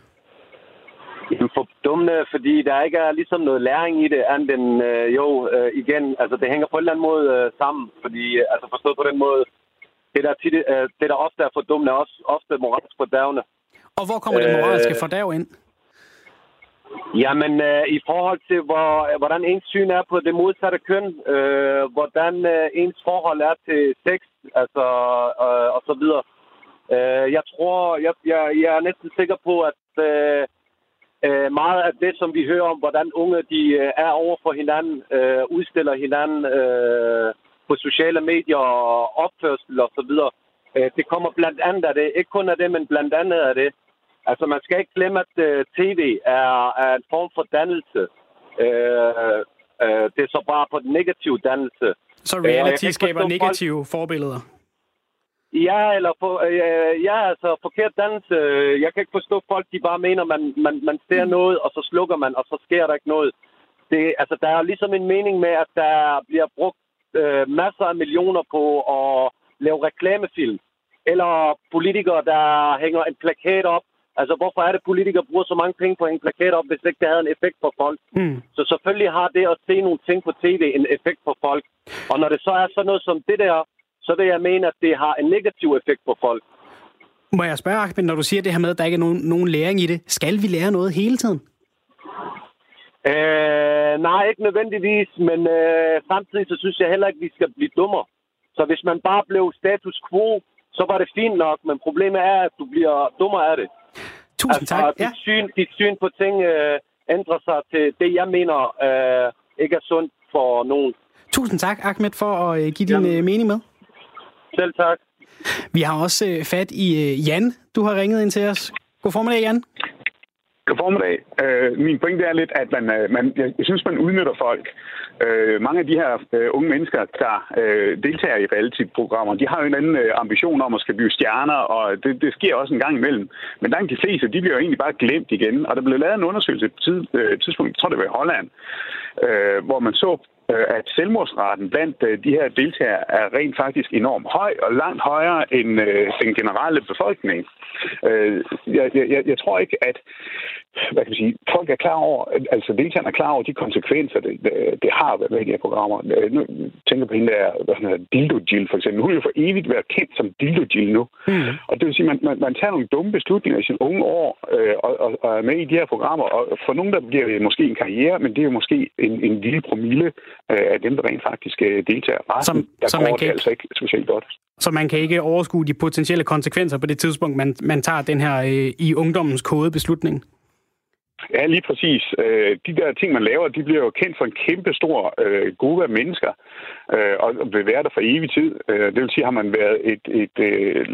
Jamen fordummende, fordi der ikke er ligesom noget læring i det, andet end øh, jo, øh, igen, altså det hænger på en eller anden måde øh, sammen, fordi øh, altså forstået på den måde, det der, tit, øh, det der ofte er fordummende, er også ofte moralsk fordavne. Og hvor kommer det moralske øh, fordav ind? Jamen, øh, i forhold til, hvor, hvordan ens syn er på det modsatte køn, øh, hvordan øh, ens forhold er til sex, altså, øh, og så videre. Øh, jeg tror, jeg, jeg, jeg er næsten sikker på, at øh, øh, meget af det, som vi hører om, hvordan unge de øh, er over for hinanden, øh, udstiller hinanden øh, på sociale medier og opførsel og så videre, øh, det kommer blandt andet af det. Ikke kun af det, men blandt andet af det. Altså, man skal ikke glemme, at øh, tv er, er en form for dannelse. Øh, øh, det er så bare på den negative dannelse. Så reality øh, skaber negative folk... forbilleder? Ja, eller på, øh, ja, altså forkert dannelse. Jeg kan ikke forstå folk, de bare mener, man, man, man ser mm. noget, og så slukker man, og så sker der ikke noget. Det, altså, der er ligesom en mening med, at der bliver brugt øh, masser af millioner på at lave reklamefilm. Eller politikere, der hænger en plakat op. Altså, hvorfor er det, at politikere bruger så mange penge på en plakat op, hvis ikke det havde en effekt på folk? Mm. Så selvfølgelig har det at se nogle ting på tv en effekt på folk. Og når det så er sådan noget som det der, så vil jeg mene, at det har en negativ effekt på folk. Må jeg spørge, Ahmed, når du siger det her med, at der ikke er nogen, nogen læring i det, skal vi lære noget hele tiden? Øh, nej, ikke nødvendigvis, men øh, samtidig så synes jeg heller ikke, at vi skal blive dummere. Så hvis man bare blev status quo, så var det fint nok, men problemet er, at du bliver dummere af det. Tusind altså, tak. Dit, syn, dit syn på ting øh, ændrer sig til det, jeg mener øh, ikke er sundt for nogen. Tusind tak, Ahmed, for at øh, give din Jamen. Øh, mening med. Selv tak. Vi har også øh, fat i øh, Jan. Du har ringet ind til os. God formiddag, Jan. God formiddag. Øh, min pointe er lidt, at man, øh, man, jeg, synes, man udnytter folk. Øh, mange af de her øh, unge mennesker, der øh, deltager i reality-programmer, de har jo en anden øh, ambition om at skal blive stjerner, og det, det sker også en gang imellem. Men langt de fleste, de bliver jo egentlig bare glemt igen. Og der blev lavet en undersøgelse på tid, øh, tidspunkt, jeg tror det var i Holland, øh, hvor man så at selvmordsraten blandt øh, de her deltagere er rent faktisk enormt høj og langt højere end øh, den generelle befolkning. Jeg, jeg, jeg tror ikke, at hvad kan man sige, folk er klar over, altså deltagerne er klar over de konsekvenser, det, det, det har været med de her programmer. Nu tænker på hende der, hvad hedder, Dildo Jill for eksempel. Hun vil jo for evigt være kendt som Dildo Jill nu. Mm. Og det vil sige, at man, man, man tager nogle dumme beslutninger i sine unge år øh, og, og, og er med i de her programmer. Og for nogen, der bliver det måske en karriere, men det er jo måske en, en lille promille øh, af dem, der rent faktisk øh, deltager. Resten, som, der som går man kan det altså ikke specielt godt. Så man kan ikke overskue de potentielle konsekvenser på det tidspunkt, man, man tager den her øh, i ungdommens kode beslutning? Ja, lige præcis. Øh, de der ting, man laver, de bliver jo kendt for en kæmpe stor øh, gruppe af mennesker, øh, og vil være der for evig tid. Øh, det vil sige, har man været et, et øh,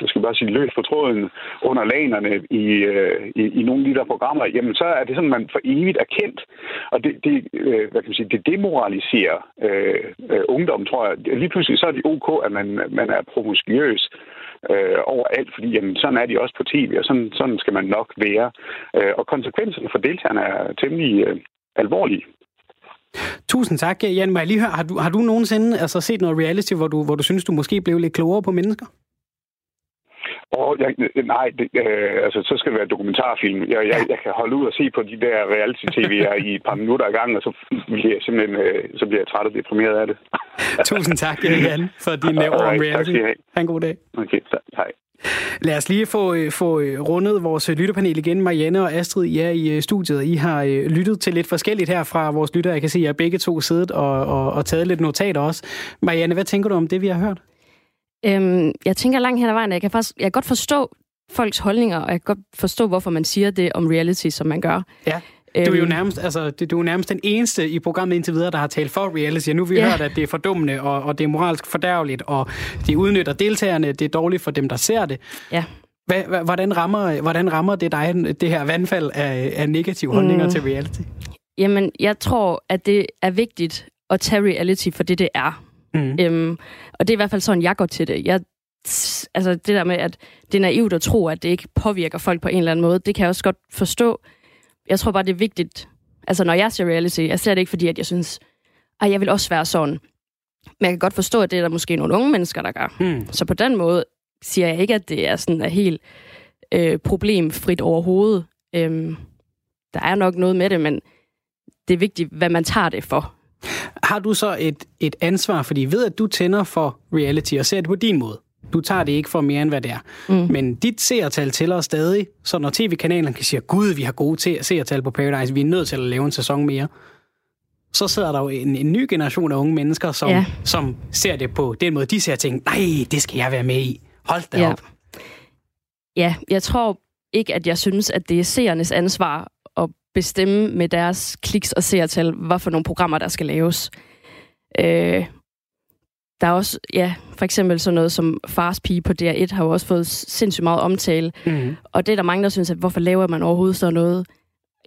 jeg skal bare sige, løs på tråden under lanerne i, øh, i, i nogle af de der programmer, jamen så er det sådan, man for evigt er kendt. Og det, det, øh, hvad kan man sige, det demoraliserer øh, øh, ungdom, tror jeg. Lige pludselig så er det ok, at man, man er promiskuøs øh, overalt, fordi jamen, sådan er de også på tv, og sådan, sådan skal man nok være. Øh, og konsekvenserne for deltagerne er temmelig øh, alvorlige. Tusind tak, Jan. Må jeg lige høre, har du, har du nogensinde altså, set noget reality, hvor du, hvor du synes, du måske blev lidt klogere på mennesker? Oh, jeg, nej, det, øh, altså, så skal det være dokumentarfilm. Jeg, jeg, jeg kan holde ud og se på de der reality-tv'er i et par minutter ad gangen, og så bliver jeg simpelthen øh, så bliver jeg træt og deprimeret af det. Tusind tak, Jan, for din ord om reality. Ha' en god dag. Okay, tak. Hej. Lad os lige få, øh, få øh, rundet vores lytterpanel igen. Marianne og Astrid, I er i øh, studiet. I har lyttet til lidt forskelligt her fra vores lytter. Jeg kan se, at I begge to siddet og, og, og taget lidt notater også. Marianne, hvad tænker du om det, vi har hørt? Øhm, jeg tænker langt hen ad vejen, at jeg kan, faktisk, jeg kan godt forstå folks holdninger, og jeg kan godt forstå, hvorfor man siger det om reality, som man gør. Ja. Du er jo øhm. nærmest, altså, du er nærmest den eneste i programmet indtil videre, der har talt for reality. Og nu har vi ja. hørt, at det er fordummende, og, og det er moralsk fordærveligt, og det udnytter deltagerne, det er dårligt for dem, der ser det. Ja. Hvordan rammer, hvordan rammer det dig, det her vandfald af, af negative holdninger mm. til reality? Jamen, jeg tror, at det er vigtigt at tage reality for det, det er. Mm. Øhm, og det er i hvert fald sådan, jeg går til det. Jeg, altså det der med, at det er naivt at tro, at det ikke påvirker folk på en eller anden måde, det kan jeg også godt forstå. Jeg tror bare, det er vigtigt. Altså når jeg ser reality, jeg ser det ikke fordi, at jeg synes, at jeg vil også være sådan. Men jeg kan godt forstå, at det er der måske nogle unge mennesker, der gør. Mm. Så på den måde siger jeg ikke, at det er sådan er helt øh, problemfrit overhovedet. Øhm, der er nok noget med det, men det er vigtigt, hvad man tager det for. Har du så et, et ansvar, fordi ved, at du tænder for reality og ser det på din måde? Du tager det ikke for mere end hvad det er. Mm. Men dit seertal tæller stadig, så når tv-kanalen kan sige, gud, vi har gode seertal på Paradise, vi er nødt til at lave en sæson mere, så sidder der jo en, en ny generation af unge mennesker, som, ja. som ser det på den måde, de ser ting, nej, det skal jeg være med i. Hold da ja. op. Ja, jeg tror ikke, at jeg synes, at det er seernes ansvar bestemme med deres kliks og seertal, hvad for nogle programmer, der skal laves. Øh, der er også, ja, for eksempel sådan noget som Fars Pige på DR1 har jo også fået sindssygt meget omtale. Mm. Og det er der mange, der synes, at hvorfor laver man overhovedet sådan noget?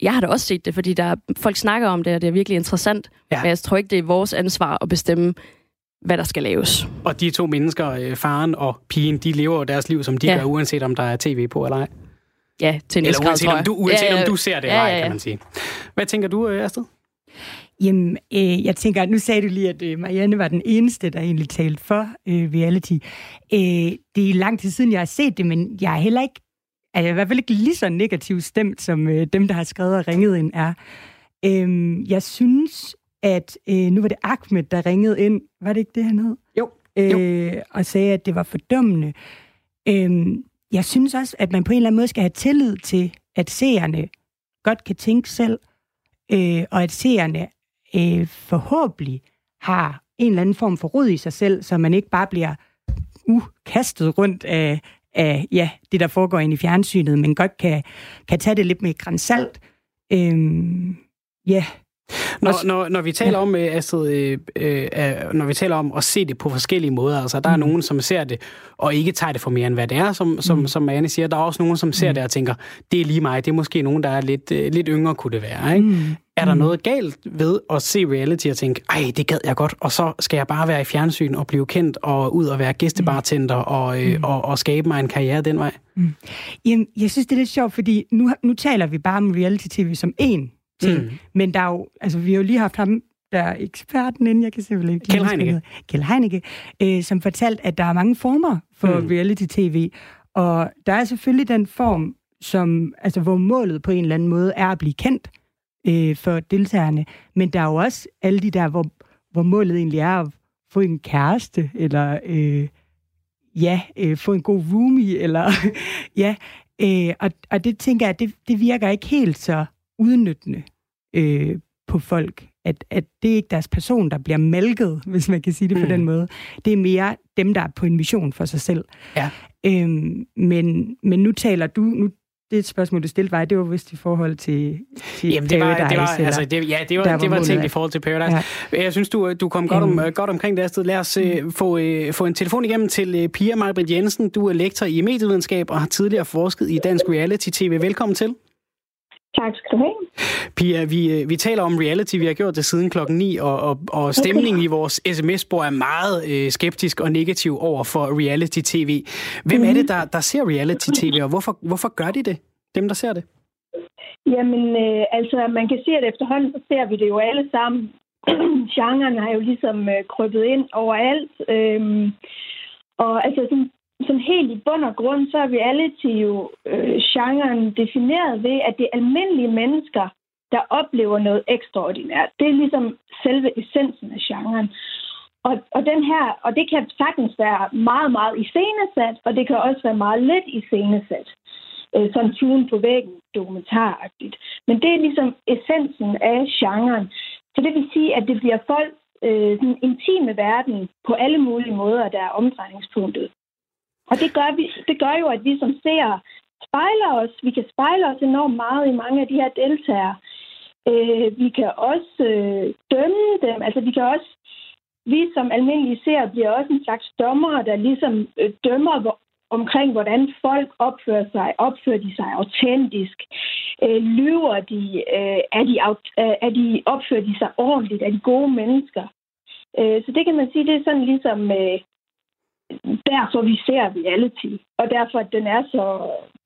Jeg har da også set det, fordi der folk snakker om det, og det er virkelig interessant. Ja. Men jeg tror ikke, det er vores ansvar at bestemme, hvad der skal laves. Og de to mennesker, øh, faren og pigen, de lever jo deres liv, som de ja. gør, uanset om der er tv på eller ej. Ja, til en Eller uanset, om du, uanset ja, ja. om du ser det ja, eller ej, ja, ja. kan man sige. Hvad tænker du, øh, Astrid? Jamen, øh, jeg tænker, nu sagde du lige, at øh, Marianne var den eneste, der egentlig talte for øh, reality. Øh, det er lang tid siden, jeg har set det, men jeg er heller ikke, er jeg i hvert fald ikke lige så negativt stemt, som øh, dem, der har skrevet og ringet ind er. Øh, jeg synes, at øh, nu var det Ahmed, der ringede ind. Var det ikke det, han hed? Jo. Øh, jo. Og sagde, at det var fordømmende. Øh, jeg synes også, at man på en eller anden måde skal have tillid til, at seerne godt kan tænke selv, øh, og at seerne øh, forhåbentlig har en eller anden form for rod i sig selv, så man ikke bare bliver uh, rundt af, af ja, det, der foregår inde i fjernsynet, men godt kan, kan tage det lidt med grænsalt. Øh, ja, når, når, når vi taler om, øh, Astrid, øh, øh, når vi taler om at se det på forskellige måder, altså der er mm. nogen, som ser det, og ikke tager det for mere end hvad det er, som, som, mm. som Anne siger. Der er også nogen, som ser mm. det og tænker, det er lige mig, det er måske nogen, der er lidt, øh, lidt yngre, kunne det være. Ikke? Mm. Er der mm. noget galt ved at se reality og tænke, ej, det gad jeg godt, og så skal jeg bare være i fjernsyn og blive kendt og ud og være gæstebartender og, øh, mm. og, og skabe mig en karriere den vej? Mm. Jamen, jeg synes, det er lidt sjovt, fordi nu, nu taler vi bare om reality-tv som en ting. Mm. Men der er jo, altså, vi har jo lige haft ham, der er eksperten inden, jeg kan simpelthen ikke... Kjell Heineke. Kjell Heineke, øh, som fortalte, at der er mange former for mm. reality-tv. Og der er selvfølgelig den form, som, altså, hvor målet på en eller anden måde er at blive kendt øh, for deltagerne. Men der er jo også alle de der, hvor, hvor målet egentlig er at få en kæreste, eller øh, ja, øh, få en god roomie, eller ja, øh, og, og det tænker jeg, det, det virker ikke helt så udnyttende øh, på folk. at, at det er ikke deres person, der bliver malket, hvis man kan sige det mm. på den måde. Det er mere dem, der er på en mission for sig selv. Ja. Øhm, men, men nu taler du, nu det spørgsmål, du stillede var, det var vist i forhold til, til Jamen, det var, Paradise, det var, altså, det, ja, det var, var det var tænkt i forhold til Paradise. Ja. Jeg synes, du, du kom godt, om, mm. godt omkring det sted. Lad os uh, få, uh, få en telefon igennem til uh, Pia Marbrit Jensen. Du er lektor i medievidenskab og har tidligere forsket i dansk reality-tv. Velkommen til. Tak skal du have. Pia, vi, vi taler om reality. Vi har gjort det siden klokken 9, og, og, og stemningen okay. i vores sms-spor er meget øh, skeptisk og negativ over for reality-tv. Hvem mm. er det, der, der ser reality-tv, og hvorfor, hvorfor gør de det, dem der ser det? Jamen, øh, altså, man kan sige, at efterhånden så ser vi det jo alle sammen. Genren har jo ligesom øh, krøbet ind overalt. Øhm, og altså, sådan, sådan helt i bund og grund, så er reality jo øh, genren defineret ved, at det er almindelige mennesker, der oplever noget ekstraordinært. Det er ligesom selve essensen af genren. Og, og, den her, og det kan sagtens være meget, meget iscenesat, og det kan også være meget lidt iscenesat. Øh, sådan tune på væggen, dokumentaragtigt. Men det er ligesom essensen af genren. Så det vil sige, at det bliver folk øh, den intime verden på alle mulige måder, der er omdrejningspunktet. Og det gør, vi, det gør jo, at vi som ser spejler os. Vi kan spejle os enormt meget i mange af de her deltagere. Øh, vi kan også øh, dømme dem. Altså, vi kan også vi som almindelige ser bliver også en slags dommer, der ligesom øh, dømmer hvor, omkring, hvordan folk opfører sig. Opfører de sig autentisk? Øh, lyver de? Øh, er, de øh, er de? Opfører de sig ordentligt? Er de gode mennesker? Øh, så det kan man sige, det er sådan ligesom øh, derfor vi ser reality, og derfor at den er så,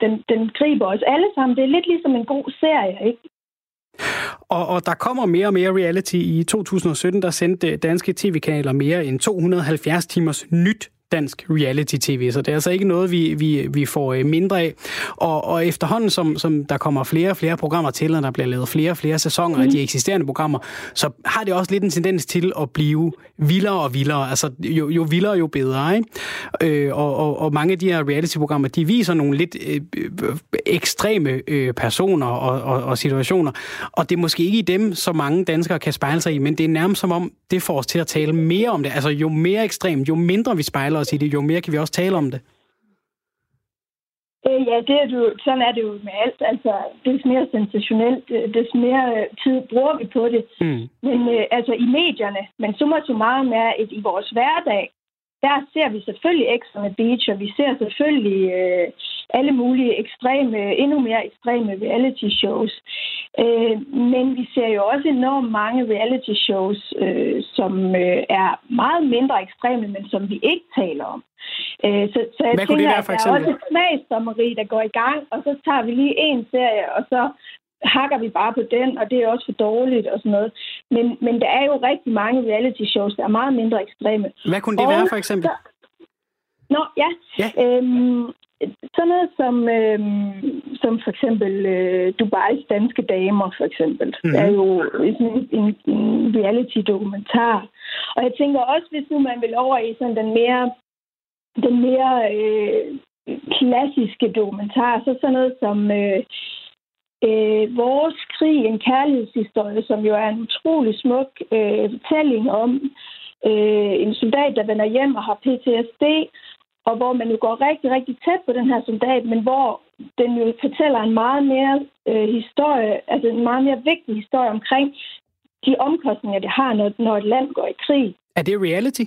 den, den griber os alle sammen. Det er lidt ligesom en god serie, ikke? Og, og der kommer mere og mere reality. I 2017 der sendte danske tv-kanaler mere end 270 timers nyt dansk reality-tv, så det er altså ikke noget, vi, vi, vi får øh, mindre af. Og, og efterhånden, som, som der kommer flere og flere programmer til, og der bliver lavet flere og flere sæsoner mm. af de mhm. eksisterende programmer, så har det også lidt en tendens til at blive vildere og vildere. Altså, jo, jo vildere, jo bedre. Ikke? Øh, og, og, og mange af de her reality-programmer, de viser nogle lidt øh, ekstreme øh, personer og, og, og situationer, og det er måske ikke i dem, så mange danskere kan spejle sig i, men det er nærmest som om, det får os til at tale mere om det. Altså, jo mere ekstremt, jo mindre vi spejler os i det, jo mere kan vi også tale om det. Øh, ja, det er du, sådan er det jo med alt. Altså, des mere sensationelt, øh, des mere øh, tid bruger vi på det. Mm. Men øh, altså i medierne, men summa summarum er, at i vores hverdag, der ser vi selvfølgelig ekstra med beach, og vi ser selvfølgelig øh, alle mulige ekstreme, endnu mere ekstreme reality shows. Øh, men vi ser jo også enormt mange reality shows, øh, som øh, er meget mindre ekstreme, men som vi ikke taler om. Øh, så, så jeg Hvad tænker, være, at der er også et smagsdommeri, der går i gang, og så tager vi lige en serie, og så hakker vi bare på den, og det er også for dårligt og sådan noget. Men, men der er jo rigtig mange reality shows, der er meget mindre ekstreme. Hvad kunne det og være for eksempel? Så, Nå, ja. ja. Øhm, sådan noget som, øhm, som for eksempel øh, Dubais danske damer, for eksempel. Mm-hmm. er jo en, en, en reality-dokumentar. Og jeg tænker også, hvis nu man vil over i sådan den mere, den mere øh, klassiske dokumentar, så sådan noget som øh, øh, Vores krig, en kærlighedshistorie, som jo er en utrolig smuk øh, fortælling om øh, en soldat, der vender hjem og har PTSD, og hvor man jo går rigtig, rigtig tæt på den her soldat, men hvor den jo fortæller en meget mere øh, historie, altså en meget mere vigtig historie omkring de omkostninger, det har, når, når et land går i krig. Er det reality?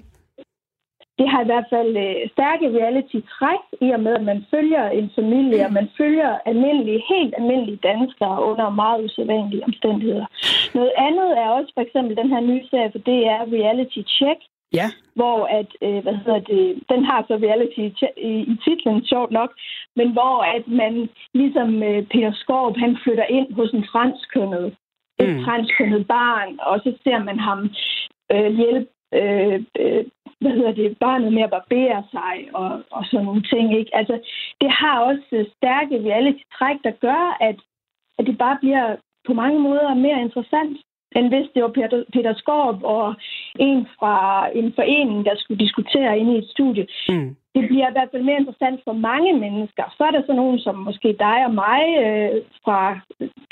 Det har i hvert fald øh, stærke reality-træk i og med, at man følger en familie, og man følger almindelige, helt almindelige danskere under meget usædvanlige omstændigheder. Noget andet er også for eksempel den her nye serie, for det er Reality Check, Ja. Hvor at, øh, hvad hedder det, den har så reality i, i titlen, sjovt nok, men hvor at man ligesom øh, Peter Skorp, han flytter ind hos en franskønnet, et mm. franskønnet barn, og så ser man ham øh, hjælpe øh, øh, hvad hedder det, barnet med at barbere sig og, og sådan nogle ting. Ikke? Altså, det har også stærke reality-træk, der gør, at, at det bare bliver på mange måder mere interessant end hvis det var Peter, Peter Skorp og en fra en forening, der skulle diskutere inde i et studie. Mm. Det bliver i hvert fald mere interessant for mange mennesker. Så er der så nogen som måske dig og mig øh, fra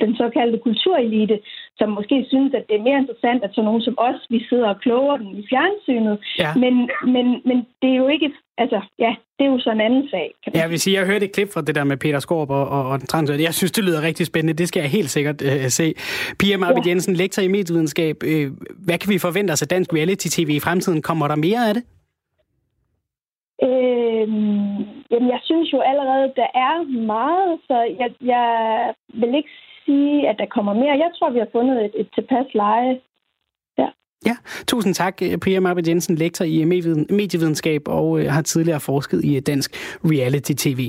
den såkaldte kulturelite, som måske synes, at det er mere interessant, at så nogen som os, vi sidder og kloger den i fjernsynet. Ja. Men, men, men det er jo ikke, altså ja, det er jo så en anden sag. Kan ja, jeg vil sige, jeg hørte et klip fra det der med Peter Skorp og, og, og den trans. Jeg synes, det lyder rigtig spændende. Det skal jeg helt sikkert øh, se. Pia Marvind ja. Jensen, lektor i medievidenskab. Øh, hvad kan vi forvente os af dansk reality-tv i fremtiden? Kommer der mere af det? Øhm, jamen, jeg synes jo allerede, der er meget, så jeg, jeg vil ikke sige, at der kommer mere. Jeg tror, vi har fundet et, et tilpas leje. Ja. Ja, tusind tak, øh, Priya Marbet Jensen, lektor i medievidenskab og øh, har tidligere forsket i øh, dansk reality-tv.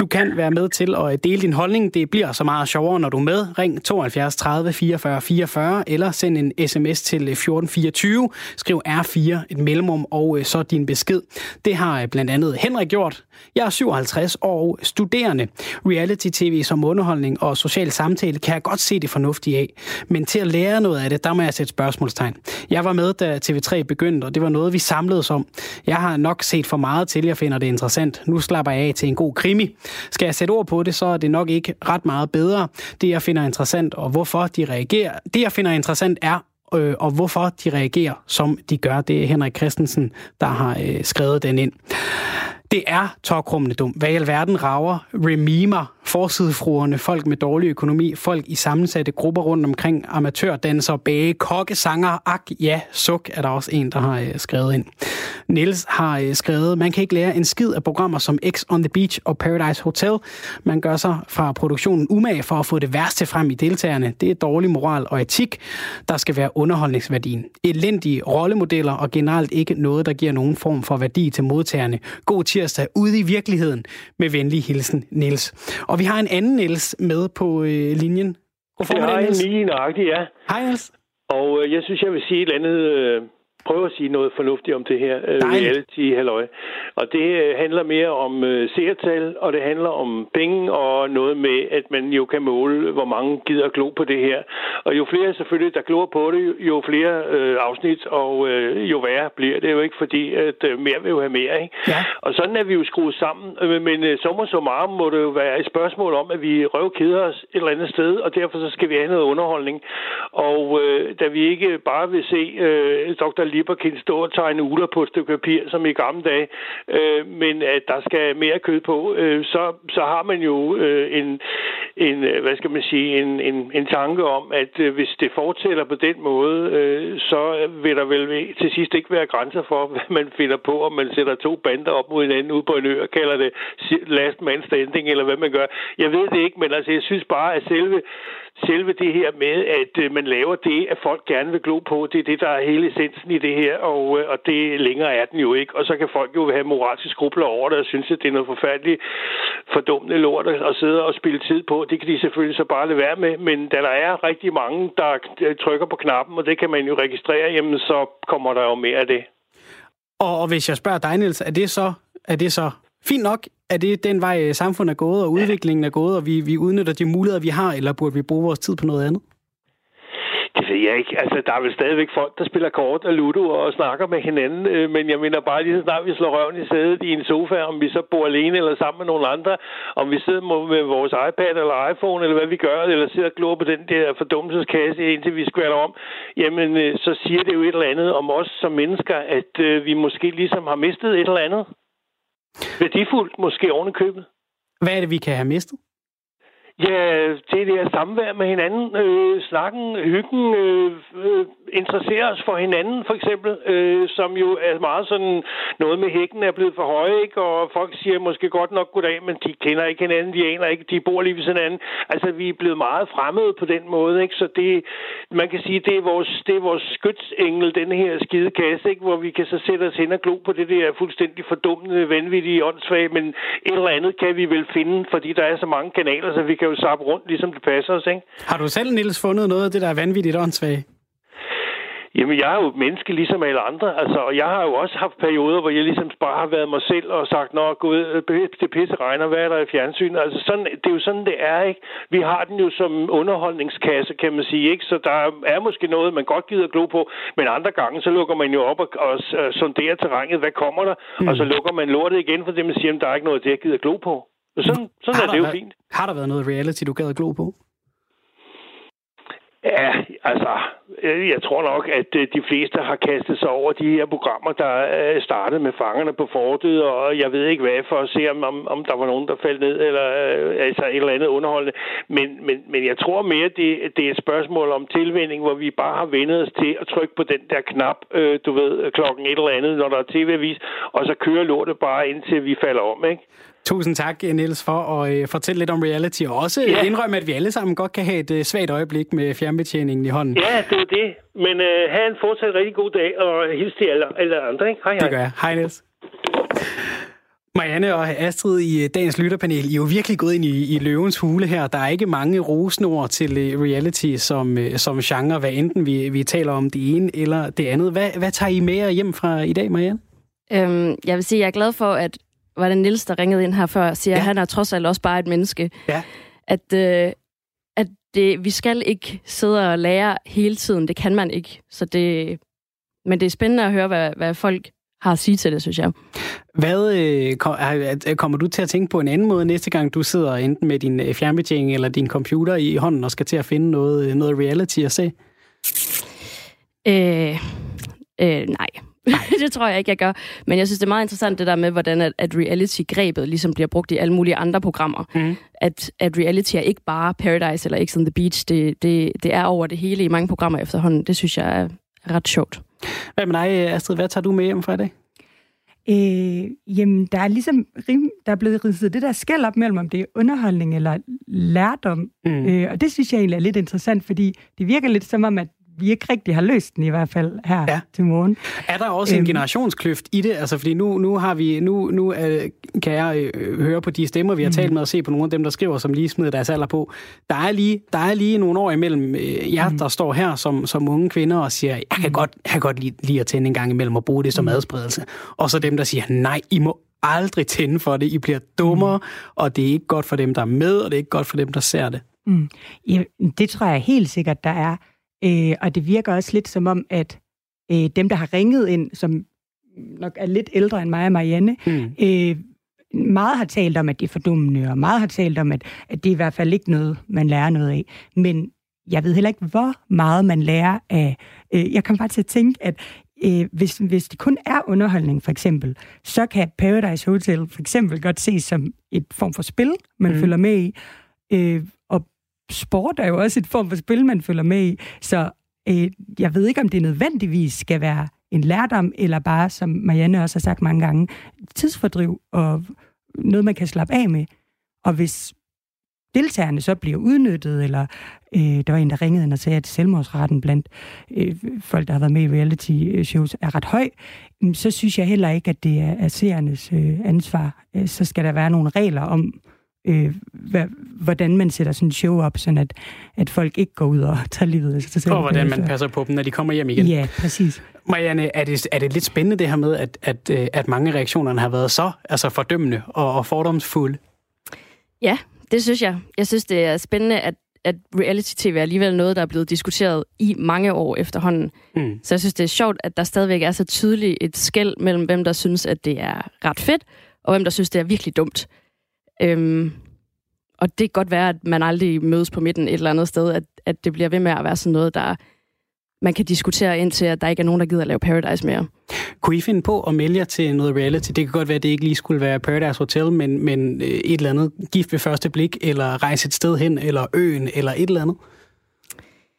Du kan være med til at øh, dele din holdning. Det bliver så meget sjovere, når du er med. Ring 72 30 44 44 eller send en sms til øh, 1424. Skriv R4, et mellemrum og øh, så din besked. Det har blandt andet Henrik gjort. Jeg er 57 år og studerende. Reality-tv som underholdning og social samtale kan jeg godt se det fornuftige af. Men til at lære noget af det, der må jeg sætte spørgsmålstegn. Jeg var med, da TV3 begyndte, og det var noget, vi samledes om. Jeg har nok set for meget til, jeg finder det interessant. Nu slapper jeg af til en god krimi. Skal jeg sætte ord på det, så er det nok ikke ret meget bedre. Det, jeg finder interessant, og hvorfor de reagerer, det, jeg finder interessant, er, øh, og hvorfor de reagerer, som de gør. Det er Henrik Christensen, der har øh, skrevet den ind. Det er tokrummende dum. Hvad i alverden rager remimer forsidefruerne, folk med dårlig økonomi, folk i sammensatte grupper rundt omkring, amatørdansere, bage, kokkesanger, ak, ja, suk, er der også en, der har øh, skrevet ind. Niels har øh, skrevet, man kan ikke lære en skid af programmer som X on the Beach og Paradise Hotel. Man gør sig fra produktionen umage for at få det værste frem i deltagerne. Det er dårlig moral og etik, der skal være underholdningsværdien. Elendige rollemodeller og generelt ikke noget, der giver nogen form for værdi til modtagerne. God tirsdag ude i virkeligheden. Med venlig hilsen, Niels. Og vi har en anden Niels med på øh, linjen. God formiddag, Niels. Det har en ja. Hej, Niels. Og øh, jeg synes, jeg vil sige et andet... Øh prøve at sige noget fornuftigt om det her uh, reality halløj. Og det uh, handler mere om uh, seertal, og det handler om penge, og noget med, at man jo kan måle, hvor mange gider glo på det her. Og jo flere selvfølgelig, der glor på det, jo flere uh, afsnit, og uh, jo værre bliver det jo ikke, fordi at uh, mere vil jo have mere. Ikke? Ja. Og sådan er vi jo skruet sammen. Men uh, sommer så meget må det jo være et spørgsmål om, at vi røvkeder os et eller andet sted, og derfor så skal vi have noget underholdning. Og uh, da vi ikke bare vil se uh, Dr. Lipperkin stå og tegne uler på et stykke papir, som i gamle dage, øh, men at der skal mere kød på, øh, så, så har man jo øh, en, en, øh, hvad skal man sige, en, en, en tanke om, at øh, hvis det fortæller på den måde, øh, så vil der vel til sidst ikke være grænser for, hvad man finder på, om man sætter to bander op mod hinanden ude på en ø og kalder det last man standing, eller hvad man gør. Jeg ved det ikke, men altså, jeg synes bare, at selve selve det her med, at øh, man laver det, at folk gerne vil glo på, det er det, der er hele essensen i det her, og, øh, og det længere er den jo ikke. Og så kan folk jo have moralske skrubler over det, og synes, at det er noget forfærdeligt fordummende lort at sidde og spille tid på. Det kan de selvfølgelig så bare lade være med, men da der er rigtig mange, der trykker på knappen, og det kan man jo registrere, jamen så kommer der jo mere af det. Og hvis jeg spørger dig, Niels, er det så, er det så fint nok, er det den vej, øh, samfundet er gået, og udviklingen er gået, og vi, vi udnytter de muligheder, vi har, eller burde vi bruge vores tid på noget andet? Det ved jeg ikke. Altså, der er vel stadigvæk folk, der spiller kort og ludo og snakker med hinanden, øh, men jeg mener bare lige så snart vi slår røven i sædet i en sofa, om vi så bor alene eller sammen med nogle andre, om vi sidder med vores iPad eller iPhone, eller hvad vi gør, eller sidder og glor på den der fordummelseskasse, indtil vi skvatter om, jamen, øh, så siger det jo et eller andet om os som mennesker, at øh, vi måske ligesom har mistet et eller andet. Værdifuldt, måske oven købet. Hvad er det, vi kan have mistet? Ja, det der samvær med hinanden, øh, snakken, hyggen, øh, øh, interessere os for hinanden, for eksempel, øh, som jo er meget sådan, noget med hækken er blevet for høje, ikke? og folk siger måske godt nok goddag, men de kender ikke hinanden, de aner ikke, de bor lige ved hinanden. Altså, vi er blevet meget fremmede på den måde, ikke? så det, man kan sige, det er vores, det er vores skytsengel, den her skide kasse, ikke? hvor vi kan så sætte os hen og glo på det der fuldstændig fordummende, vanvittige åndssvag, men et eller andet kan vi vel finde, fordi der er så mange kanaler, så vi kan jo sappe rundt, ligesom det passer os. Ikke? Har du selv, Niels, fundet noget af det, der er vanvittigt åndssvagt? Jamen, jeg er jo et menneske ligesom alle andre, altså, og jeg har jo også haft perioder, hvor jeg ligesom bare har været mig selv og sagt, nå, gud, det pisse regner, hvad er der i fjernsyn? Altså, sådan, det er jo sådan, det er, ikke? Vi har den jo som underholdningskasse, kan man sige, ikke? Så der er måske noget, man godt gider glo på, men andre gange, så lukker man jo op og, og sonderer terrænet, hvad kommer der? Mm. Og så lukker man lortet igen, for det man siger, at der er ikke noget, det jeg gider glo på. Så sådan, sådan er det jo været, fint. Har der været noget reality, du gad glo på? Ja, altså, øh, jeg tror nok, at øh, de fleste har kastet sig over de her programmer, der startede med fangerne på fortet, og jeg ved ikke hvad, for at se, om, om, der var nogen, der faldt ned, eller altså et eller andet underholdende. Men, men, men jeg tror mere, det, det er et spørgsmål om tilvænning, hvor vi bare har vendet os til at trykke på den der knap, øh, du ved, klokken et eller andet, når der er tv-avis, og så kører lortet bare indtil vi falder om, ikke? Tusind tak, Niels, for at øh, fortælle lidt om reality, og også ja. indrømme, at vi alle sammen godt kan have et øh, svagt øjeblik med fjernbetjeningen i hånden. Ja, det er det. Men øh, have en fortsat rigtig god dag, og hils til alle, alle andre. Ikke? Hej, hej. Det gør jeg. Hej, Niels. Marianne og Astrid i øh, dagens lytterpanel, I er jo virkelig gået ind i, i løvens hule her. Der er ikke mange rosnord til øh, reality som, som genre, hvad enten vi, vi taler om det ene eller det andet. Hvad, hvad tager I med jer hjem fra i dag, Marianne? Øhm, jeg vil sige, at jeg er glad for, at var det Nils, der ringede ind her før, siger, ja. at han er trods alt også bare et menneske. Ja. At, øh, at det, vi skal ikke sidde og lære hele tiden. Det kan man ikke. Så det, men det er spændende at høre, hvad, hvad folk har at sige til det, synes jeg. Hvad øh, kommer du til at tænke på en anden måde næste gang, du sidder enten med din øh, fjernbetjening eller din computer i hånden og skal til at finde noget, noget reality at se? Øh, øh, nej. Det tror jeg ikke, jeg gør. Men jeg synes, det er meget interessant det der med, hvordan at, at reality-grebet ligesom bliver brugt i alle mulige andre programmer. Mm. At, at reality er ikke bare Paradise eller X on the Beach. Det, det, det er over det hele i mange programmer efterhånden. Det synes jeg er ret sjovt. Hvad med dig, Astrid? Hvad tager du med hjem fra i dag? Øh, jamen, der er ligesom der er blevet ridset det der skæld op mellem, om det er underholdning eller lærdom. Mm. Øh, og det synes jeg egentlig er lidt interessant, fordi det virker lidt som om, at vi ikke rigtig har løst den i hvert fald her ja. til morgen. Er der også en øhm, generationskløft i det? Altså, fordi nu, nu har vi, nu, nu øh, kan jeg øh, høre på de stemmer, vi har mm. talt med, og se på nogle af dem, der skriver, som lige smider deres alder på. Der er lige, der er lige nogle år imellem øh, jer, mm. der står her som, som unge kvinder og siger, jeg kan mm. godt, jeg kan godt lide, lide at tænde en gang imellem og bruge det som mm. adspredelse. Og så dem, der siger, nej, I må aldrig tænde for det. I bliver dummere, mm. og det er ikke godt for dem, der er med, og det er ikke godt for dem, der ser det. Mm. Ja, det tror jeg helt sikkert, der er. Øh, og det virker også lidt som om, at øh, dem, der har ringet ind, som nok er lidt ældre end mig og Marianne, mm. øh, meget har talt om, at det er fordummende, og meget har talt om, at, at det er i hvert fald ikke noget, man lærer noget af. Men jeg ved heller ikke, hvor meget man lærer af... Øh, jeg kan bare til at tænke, at øh, hvis, hvis det kun er underholdning, for eksempel, så kan Paradise Hotel for eksempel godt ses som et form for spil, man mm. følger med i. Øh, sport er jo også et form for spil, man følger med i. Så øh, jeg ved ikke, om det nødvendigvis skal være en lærdom, eller bare, som Marianne også har sagt mange gange, tidsfordriv og noget, man kan slappe af med. Og hvis deltagerne så bliver udnyttet, eller øh, der var en, der ringede ind og sagde, at selvmordsraten blandt øh, folk, der har været med i reality-shows, øh, er ret høj, mm, så synes jeg heller ikke, at det er, er seernes øh, ansvar. Øh, så skal der være nogle regler om, øh, hvad, hvordan man sætter sådan en show op, sådan at, at folk ikke går ud og tager livet af sig selv. Og hvordan man passer på dem, når de kommer hjem igen. Ja, præcis. Marianne, er det, er det lidt spændende det her med, at, at, øh, at mange reaktionerne har været så altså fordømmende og, og fordomsfulde? Ja, det synes jeg. Jeg synes, det er spændende, at at reality-tv er alligevel noget, der er blevet diskuteret i mange år efterhånden. Mm. Så jeg synes, det er sjovt, at der stadigvæk er så tydeligt et skæld mellem, hvem der synes, at det er ret fedt, og hvem der synes, det er virkelig dumt. Øhm, og det kan godt være, at man aldrig mødes på midten et eller andet sted, at, at det bliver ved med at være sådan noget, der man kan diskutere indtil, at der ikke er nogen, der gider at lave Paradise mere. Kunne I finde på at melde jer til noget reality? Det kan godt være, at det ikke lige skulle være Paradise Hotel, men, men øh, et eller andet gift ved første blik, eller rejse et sted hen, eller øen, eller et eller andet?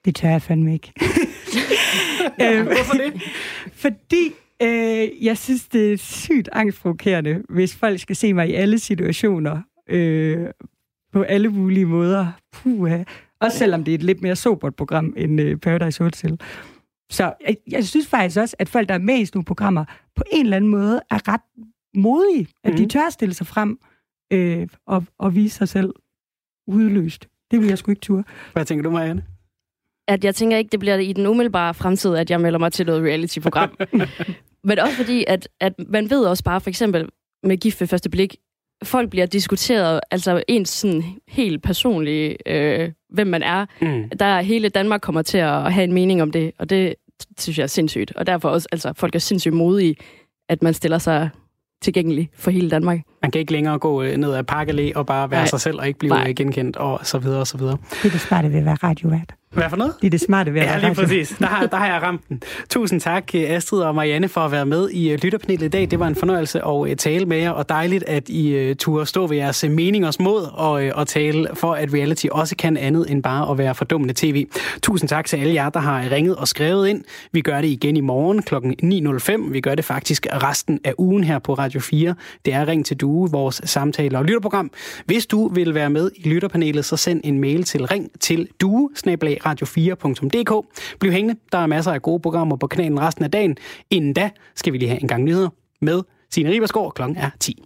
Det tør jeg fandme ikke. ja, hvorfor det? Fordi Øh, jeg synes, det er sygt angstprovokerende, hvis folk skal se mig i alle situationer, øh, på alle mulige måder. Puh, også selvom det er et lidt mere sobert program end øh, Paradise Hotel. Så jeg, jeg synes faktisk også, at folk, der er med i sådan nogle programmer, på en eller anden måde er ret modige. At mm. de mhm. tør stille sig frem øh, og, og vise sig selv udløst. Det vil jeg sgu ikke ture. Hvad tænker du, Marianne? At jeg tænker ikke, det bliver i den umiddelbare fremtid, at jeg melder mig til noget reality-program. Men også fordi, at, at man ved også bare, for eksempel med gift ved første blik, folk bliver diskuteret, altså ens sådan helt personlige, øh, hvem man er. Mm. Der hele Danmark kommer til at have en mening om det, og det synes jeg er sindssygt. Og derfor også, altså folk er sindssygt modige, at man stiller sig tilgængelig for hele Danmark. Man kan ikke længere gå øh, ned ad Park og bare være Nej. sig selv og ikke blive Nej. genkendt og så videre og så videre. Det er det smarte ved at være radiovært. Hvad for noget? Det er det smarte ved at Ja, lige præcis. Der har, der har jeg ramt den. Tusind tak, Astrid og Marianne, for at være med i øh, lytterpanelet i dag. Det var en fornøjelse at øh, tale med jer, og dejligt, at I uh, turde stå ved jeres meningers mod og, og tale for, at reality også kan andet end bare at være fordummende tv. Tusind tak til alle jer, der har ringet og skrevet ind. Vi gør det igen i morgen kl. 9.05. Vi gør det faktisk resten af ugen her på Radio 4. Det er Ring til Due, vores samtale- og lytterprogram. Hvis du vil være med i lytterpanelet, så send en mail til ring til due radio4.dk. Bliv hængende, der er masser af gode programmer på kanalen resten af dagen. Inden da skal vi lige have en gang nyheder med Signe Ribersgaard. Klokken er 10.